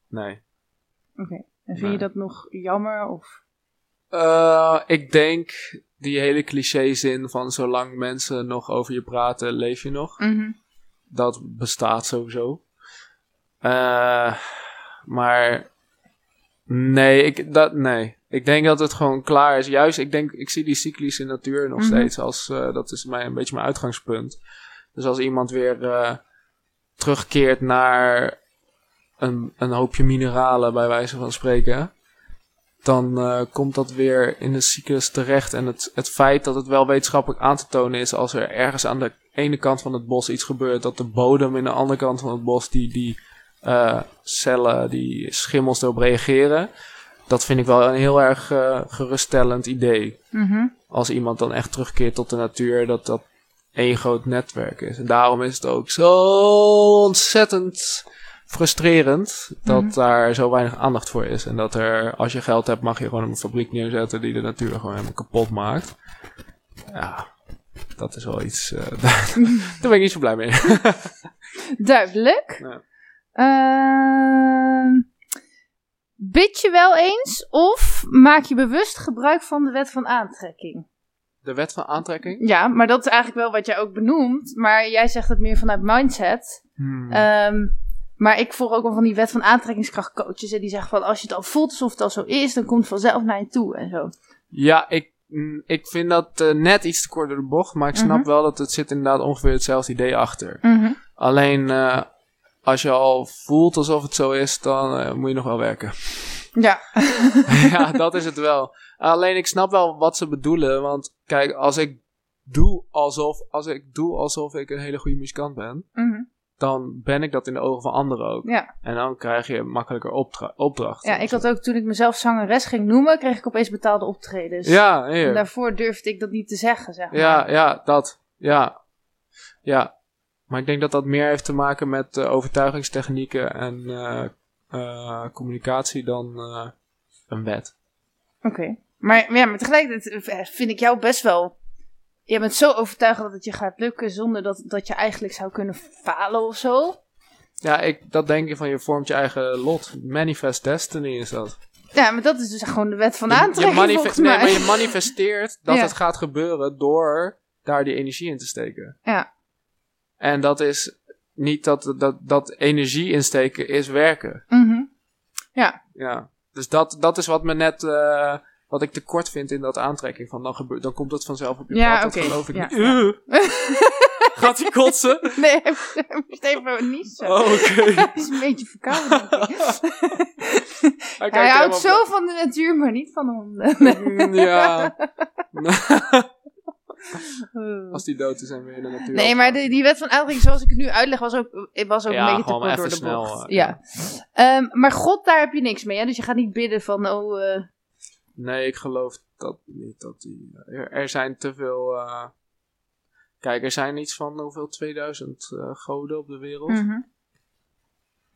Nee. Oké. En vind Nee. je dat nog jammer? Of... Eh, ik denk die hele cliché-zin van zolang mensen nog over je praten, leef je nog. Mhm. Dat bestaat sowieso. Eh, maar nee ik, dat, nee, ik denk dat het gewoon klaar is. Juist, ik denk, ik zie die cyclische natuur nog Mhm. steeds als, eh, dat is mijn, een beetje mijn uitgangspunt. Dus als iemand weer eh, terugkeert naar een, een hoopje mineralen, bij wijze van spreken, dan eh, komt dat weer in de cyclus terecht. En het, het feit dat het wel wetenschappelijk aan te tonen is als er ergens aan de ene kant van het bos iets gebeurt, dat de bodem in de andere kant van het bos die, die eh, cellen, die schimmels erop reageren. Dat vind ik wel een heel erg eh, geruststellend idee. Mhm. Als iemand dan echt terugkeert tot de natuur, dat dat één groot netwerk is. En daarom is het ook zo ontzettend frustrerend dat Mhm. daar zo weinig aandacht voor is. En dat er, als je geld hebt, mag je gewoon een fabriek neerzetten die de natuur gewoon helemaal kapot maakt. Ja, dat is wel iets. eh, daar, daar ben ik niet zo blij mee. Duidelijk. Ja. Ehm, bid je wel eens of maak je bewust gebruik van de wet van aantrekking? De wet van aantrekking? Ja, maar dat is eigenlijk wel wat jij ook benoemt. Maar jij zegt het meer vanuit mindset. Hmm. Ehm, maar ik volg ook wel van die wet van aantrekkingskrachtcoaches. En die zeggen van als je het al voelt alsof het al zo is, dan komt het vanzelf naar je toe en zo. Ja, ik, mm, ik vind dat eh, net iets te kort door de bocht. Maar ik snap Mhm. wel dat het zit inderdaad ongeveer hetzelfde idee achter. Mhm. Alleen eh, als je al voelt alsof het zo is, dan eh, moet je nog wel werken. Ja. ja, dat is het wel. Alleen ik snap wel wat ze bedoelen. Want kijk, als ik doe alsof, als ik, doe alsof ik een hele goede muzikant ben, Mhm. dan ben ik dat in de ogen van anderen ook. Ja. En dan krijg je makkelijker opdra- opdrachten. ja, ik had ook toen ik mezelf zangeres ging noemen, kreeg ik opeens betaalde optredens. Ja, En daarvoor durfde ik dat niet te zeggen, zeg maar. Ja, ja, dat. Ja. Ja. Maar ik denk dat dat meer heeft te maken met eh, overtuigingstechnieken en eh, eh, communicatie dan een wet. Oké. Maar, ja, maar tegelijkertijd vind ik jou best wel... Je bent zo overtuigd dat het je gaat lukken zonder dat, dat je eigenlijk zou kunnen falen of zo. Ja, ik, dat denk je van je vormt je eigen lot. Manifest destiny is dat. Ja, maar dat is dus gewoon de wet van Je- je aantrekking volgens nee, maar je manifesteert dat Ja. het gaat gebeuren door daar die energie in te steken. Ja. En dat is niet dat, dat, dat energie insteken is werken. Mhm. Ja. Dus dat, dat is wat me net, eh, wat ik tekort vind in dat aantrekking. Van dan, gebeurt, dan komt het vanzelf op je Ja, pad. Dat geloof ik Ja, niet. ja. Uh. Gaat hij kotsen? Nee, hij moest even niet zo. Oh, oké. Hij is een beetje verkouden, Hij houdt zo van de natuur, maar niet van honden. Mm, Ja. Als die dood is en weer in de natuur. Nee, maar die, die wet van aantrekking, zoals ik het nu uitleg, was ook, was ook Ja, een beetje te kort door de snel, bocht. eh, ja. Ehm, maar God, daar heb je niks mee, hè? Dus je gaat niet bidden van, oh... eh, Nee, ik geloof dat niet. Dat die, er, er zijn te veel. eh, kijk, er zijn iets van hoeveel 2000 eh, goden op de wereld. mhm.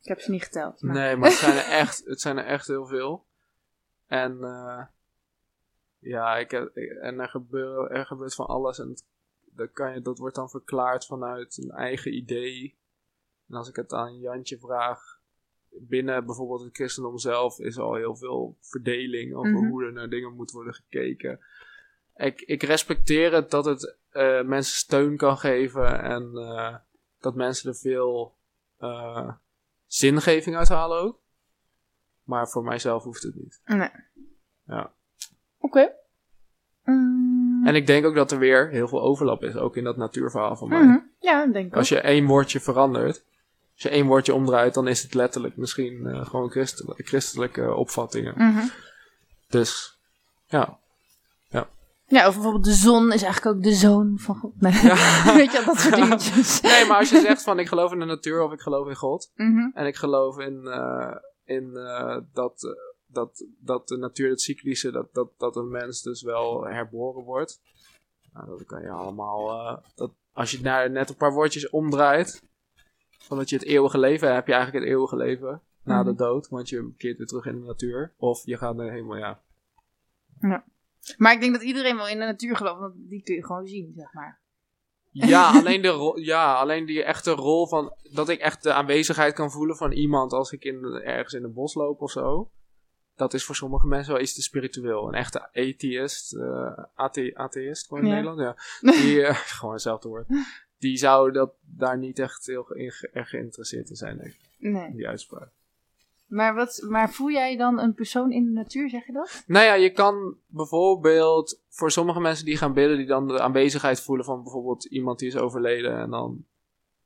Ik heb ze niet geteld. Maar... Nee, maar het zijn, er echt, het zijn er echt heel veel. En eh, ja, ik heb, en er, gebeur, er gebeurt van alles. En dat, kan je, dat wordt dan verklaard vanuit een eigen idee. En als ik het aan Jantje vraag, binnen bijvoorbeeld het christendom zelf is al heel veel verdeling over Mhm. hoe er naar dingen moet worden gekeken. Ik, ik respecteer het dat het eh, mensen steun kan geven en eh, dat mensen er veel eh, zingeving uit halen ook. Maar voor mijzelf hoeft het niet. Nee. Ja. Oké. Mm, En ik denk ook dat er weer heel veel overlap is, ook in dat natuurverhaal van mij. mhm. Ja, denk ik Als ook. je één woordje verandert, als je één woordje omdraait, dan is het letterlijk misschien eh, gewoon christelijke, christelijke opvattingen. Mhm. Dus ja. Ja, of bijvoorbeeld de zon is eigenlijk ook de zoon van God. Nee. Weet je, dat soort dingetjes. Nee, maar als je zegt van ik geloof in de natuur of ik geloof in God. Mhm. En ik geloof in, eh, in eh, dat, dat, dat de natuur, het cyclische, dat, dat, dat een mens dus wel herboren wordt. Nou, dat kan je allemaal. eh, dat, als je daar net een paar woordjes omdraait. Van dat je het eeuwige leven hebt, heb je eigenlijk het eeuwige leven na de Mhm. dood. Want je keert weer terug in de natuur. Of je gaat naar helemaal, ja. Maar ik denk dat iedereen wel in de natuur gelooft, want die kun je gewoon zien, zeg maar. Ja, alleen, de rol, ja, alleen die echte rol van. Dat ik echt de aanwezigheid kan voelen van iemand als ik in, ergens in een bos loop of zo. Dat is voor sommige mensen wel iets te spiritueel. Een echte atheïst, eh athe, atheïst gewoon in Ja. Nederland, ja. Die, eh, gewoon hetzelfde woord. Die zou dat, daar niet echt heel in erg geïnteresseerd in zijn, denk ik, Nee. die uitspraak. Maar, wat, maar voel jij dan een persoon in de natuur, zeg je dat? Nou ja, je kan bijvoorbeeld voor sommige mensen die gaan bidden, die dan de aanwezigheid voelen van bijvoorbeeld iemand die is overleden en dan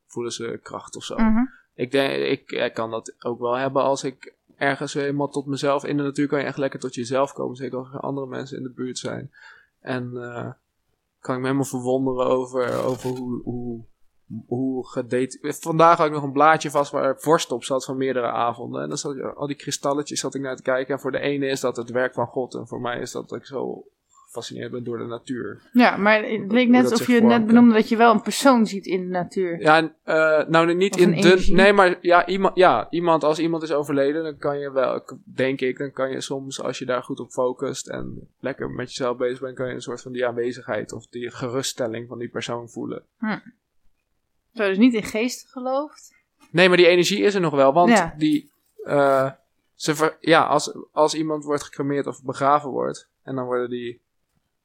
voelen ze kracht of zo. Mhm. Ik denk, ik, ik kan dat ook wel hebben als ik ergens helemaal tot mezelf, in de natuur kan je echt lekker tot jezelf komen, zeker als er andere mensen in de buurt zijn. En eh, kan ik me helemaal verwonderen over, over hoe, hoe, hoe gedate... Vandaag had ik nog een blaadje vast waar vorst op zat van meerdere avonden. En dan zat al die kristalletjes zat ik naar te kijken. En voor de ene is dat het werk van God. En voor mij is dat ik zo gefascineerd ben door de natuur. Ja, maar het leek net alsof je vormt, net benoemde dat je wel een persoon ziet in de natuur. Ja, en, eh, nou niet Of in de... energie. Nee, maar ja iemand, ja, iemand, als iemand is overleden, dan kan je wel, denk ik, dan kan je soms, als je daar goed op focust en lekker met jezelf bezig bent, kan je een soort van die aanwezigheid of die geruststelling van die persoon voelen. Zo, dus niet in geesten gelooft. Nee, maar die energie is er nog wel, want Ja. die, eh, ze ver- ja, als, als iemand wordt gecremeerd of begraven wordt, en dan worden die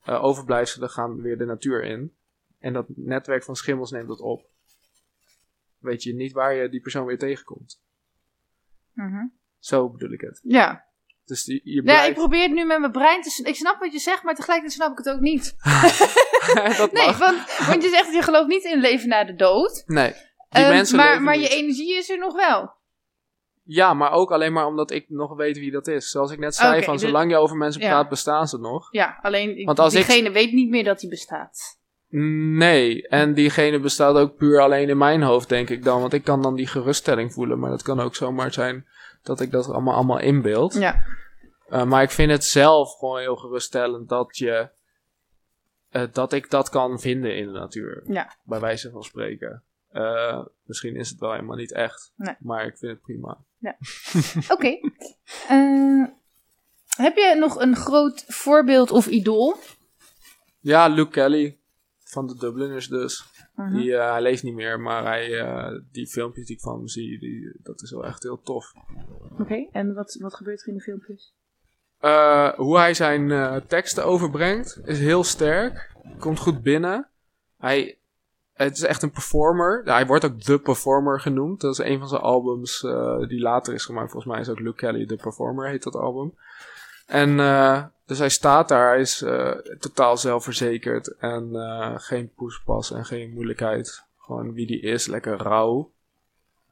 eh, overblijfselen gaan weer de natuur in, en dat netwerk van schimmels neemt dat op, weet je niet waar je die persoon weer tegenkomt. Mhm. Zo bedoel ik het. Ja. Dus die, je ja, blijft... ik probeer het nu met mijn brein te... Ik snap wat je zegt, maar tegelijkertijd snap ik het ook niet. dat Nee, mag. want, want je zegt dat je gelooft niet in leven na de dood. Nee. Die Ehm, mensen maar maar je energie is er nog wel. Ja, maar ook alleen maar omdat ik nog weet wie dat is. Zoals ik net zei, van zolang je over mensen ja. praat, bestaan ze nog. Ja, alleen Want als ik- diegene weet niet meer dat hij bestaat. Nee, en diegene bestaat ook puur alleen in mijn hoofd, denk ik dan. Want ik kan dan die geruststelling voelen. Maar dat kan ook zomaar zijn dat ik dat allemaal, allemaal inbeeld. Ja. Eh, maar ik vind het zelf gewoon heel geruststellend dat je... eh, dat ik dat kan vinden in de natuur. Ja. Bij wijze van spreken. Eh, misschien is het wel helemaal niet echt. Nee. Maar ik vind het prima. Oké. Eh, heb je nog een groot voorbeeld of idool? Ja, Luke Kelly. Van de Dubliners dus. Mhm. Die, eh, hij leeft niet meer, maar hij, eh, die filmpjes die ik van hem zie, die, dat is wel echt heel tof. Oké, en wat, wat gebeurt er in de filmpjes? Hoe hij zijn teksten overbrengt is heel sterk. Komt goed binnen. Hij, het is echt een performer. Hij wordt ook The Performer genoemd. Dat is een van zijn albums eh, die later is gemaakt. Volgens mij is ook Luke Kelly The Performer, heet dat album. En eh, dus hij staat daar. Hij is eh, totaal zelfverzekerd. En geen poespas en geen moeilijkheid. Gewoon wie die is, lekker rauw.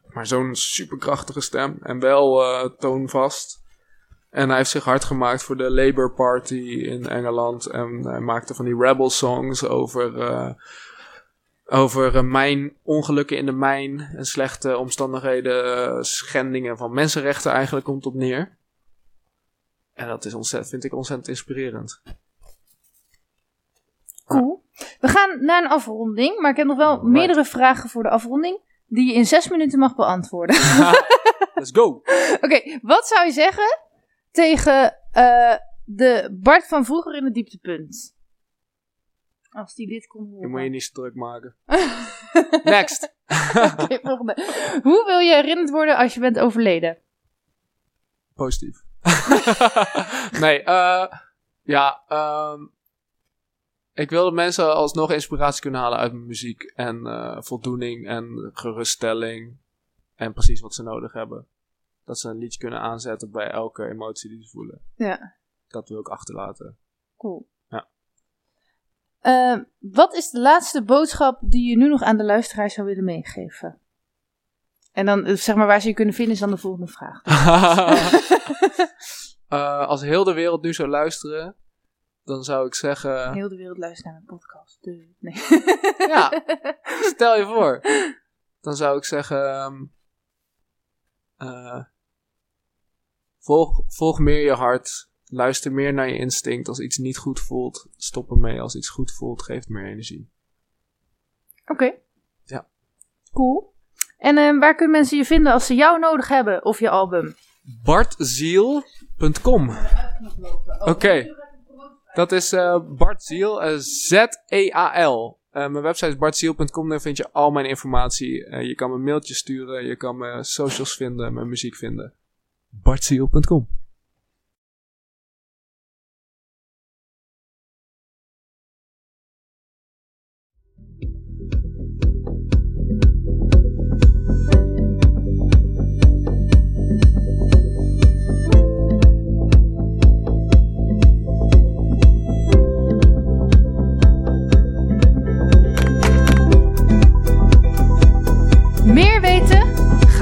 Maar zo'n superkrachtige stem. En wel toonvast. En hij heeft zich hard gemaakt voor de Labour Party in Engeland. En hij maakte van die rebel songs over, over eh, mijn ongelukken in de mijn. En slechte omstandigheden, eh, schendingen van mensenrechten eigenlijk komt op neer. En dat is ontzettend, vind ik ontzettend inspirerend. Cool. We gaan naar een afronding, maar ik heb nog wel Alright. meerdere vragen voor de afronding. Die je in zes minuten mag beantwoorden. Let's go! Oké, wat zou je zeggen tegen eh, de Bart van vroeger in het dieptepunt? Als die dit kon Je horen. moet je niet druk maken. Next! Oké, volgende. Hoe wil je herinnerd worden als je bent overleden? Positief. nee, eh ja, ehm ik wil dat mensen alsnog inspiratie kunnen halen uit mijn muziek. En eh, voldoening en geruststelling. En precies wat ze nodig hebben. Dat ze een liedje kunnen aanzetten bij elke emotie die ze voelen. Ja, Dat wil ik achterlaten. cool. Eh, wat is de laatste boodschap die je nu nog aan de luisteraar zou willen meegeven? En dan, eh, zeg maar, waar ze je kunnen vinden is dan de volgende vraag. Eh, als heel de wereld nu zou luisteren, dan zou ik zeggen... Heel de wereld luistert naar mijn podcast. De... Nee. Ja, stel je voor. Dan zou ik zeggen... ehm, eh, volg, volg meer je hart. Luister meer naar je instinct. Als iets niet goed voelt, stop ermee. Als iets goed voelt, geeft meer energie. Oké. Ja. Cool. En eh, waar kunnen mensen je vinden als ze jou nodig hebben of je album? Bartziel.com Oké. Dat is eh Bart Ziel, eh, Z-E-A-L. Eh, mijn website is bartziel.com, daar vind je al mijn informatie. Eh, je kan me mailtjes sturen, je kan mijn socials vinden, mijn muziek vinden. bartziel.com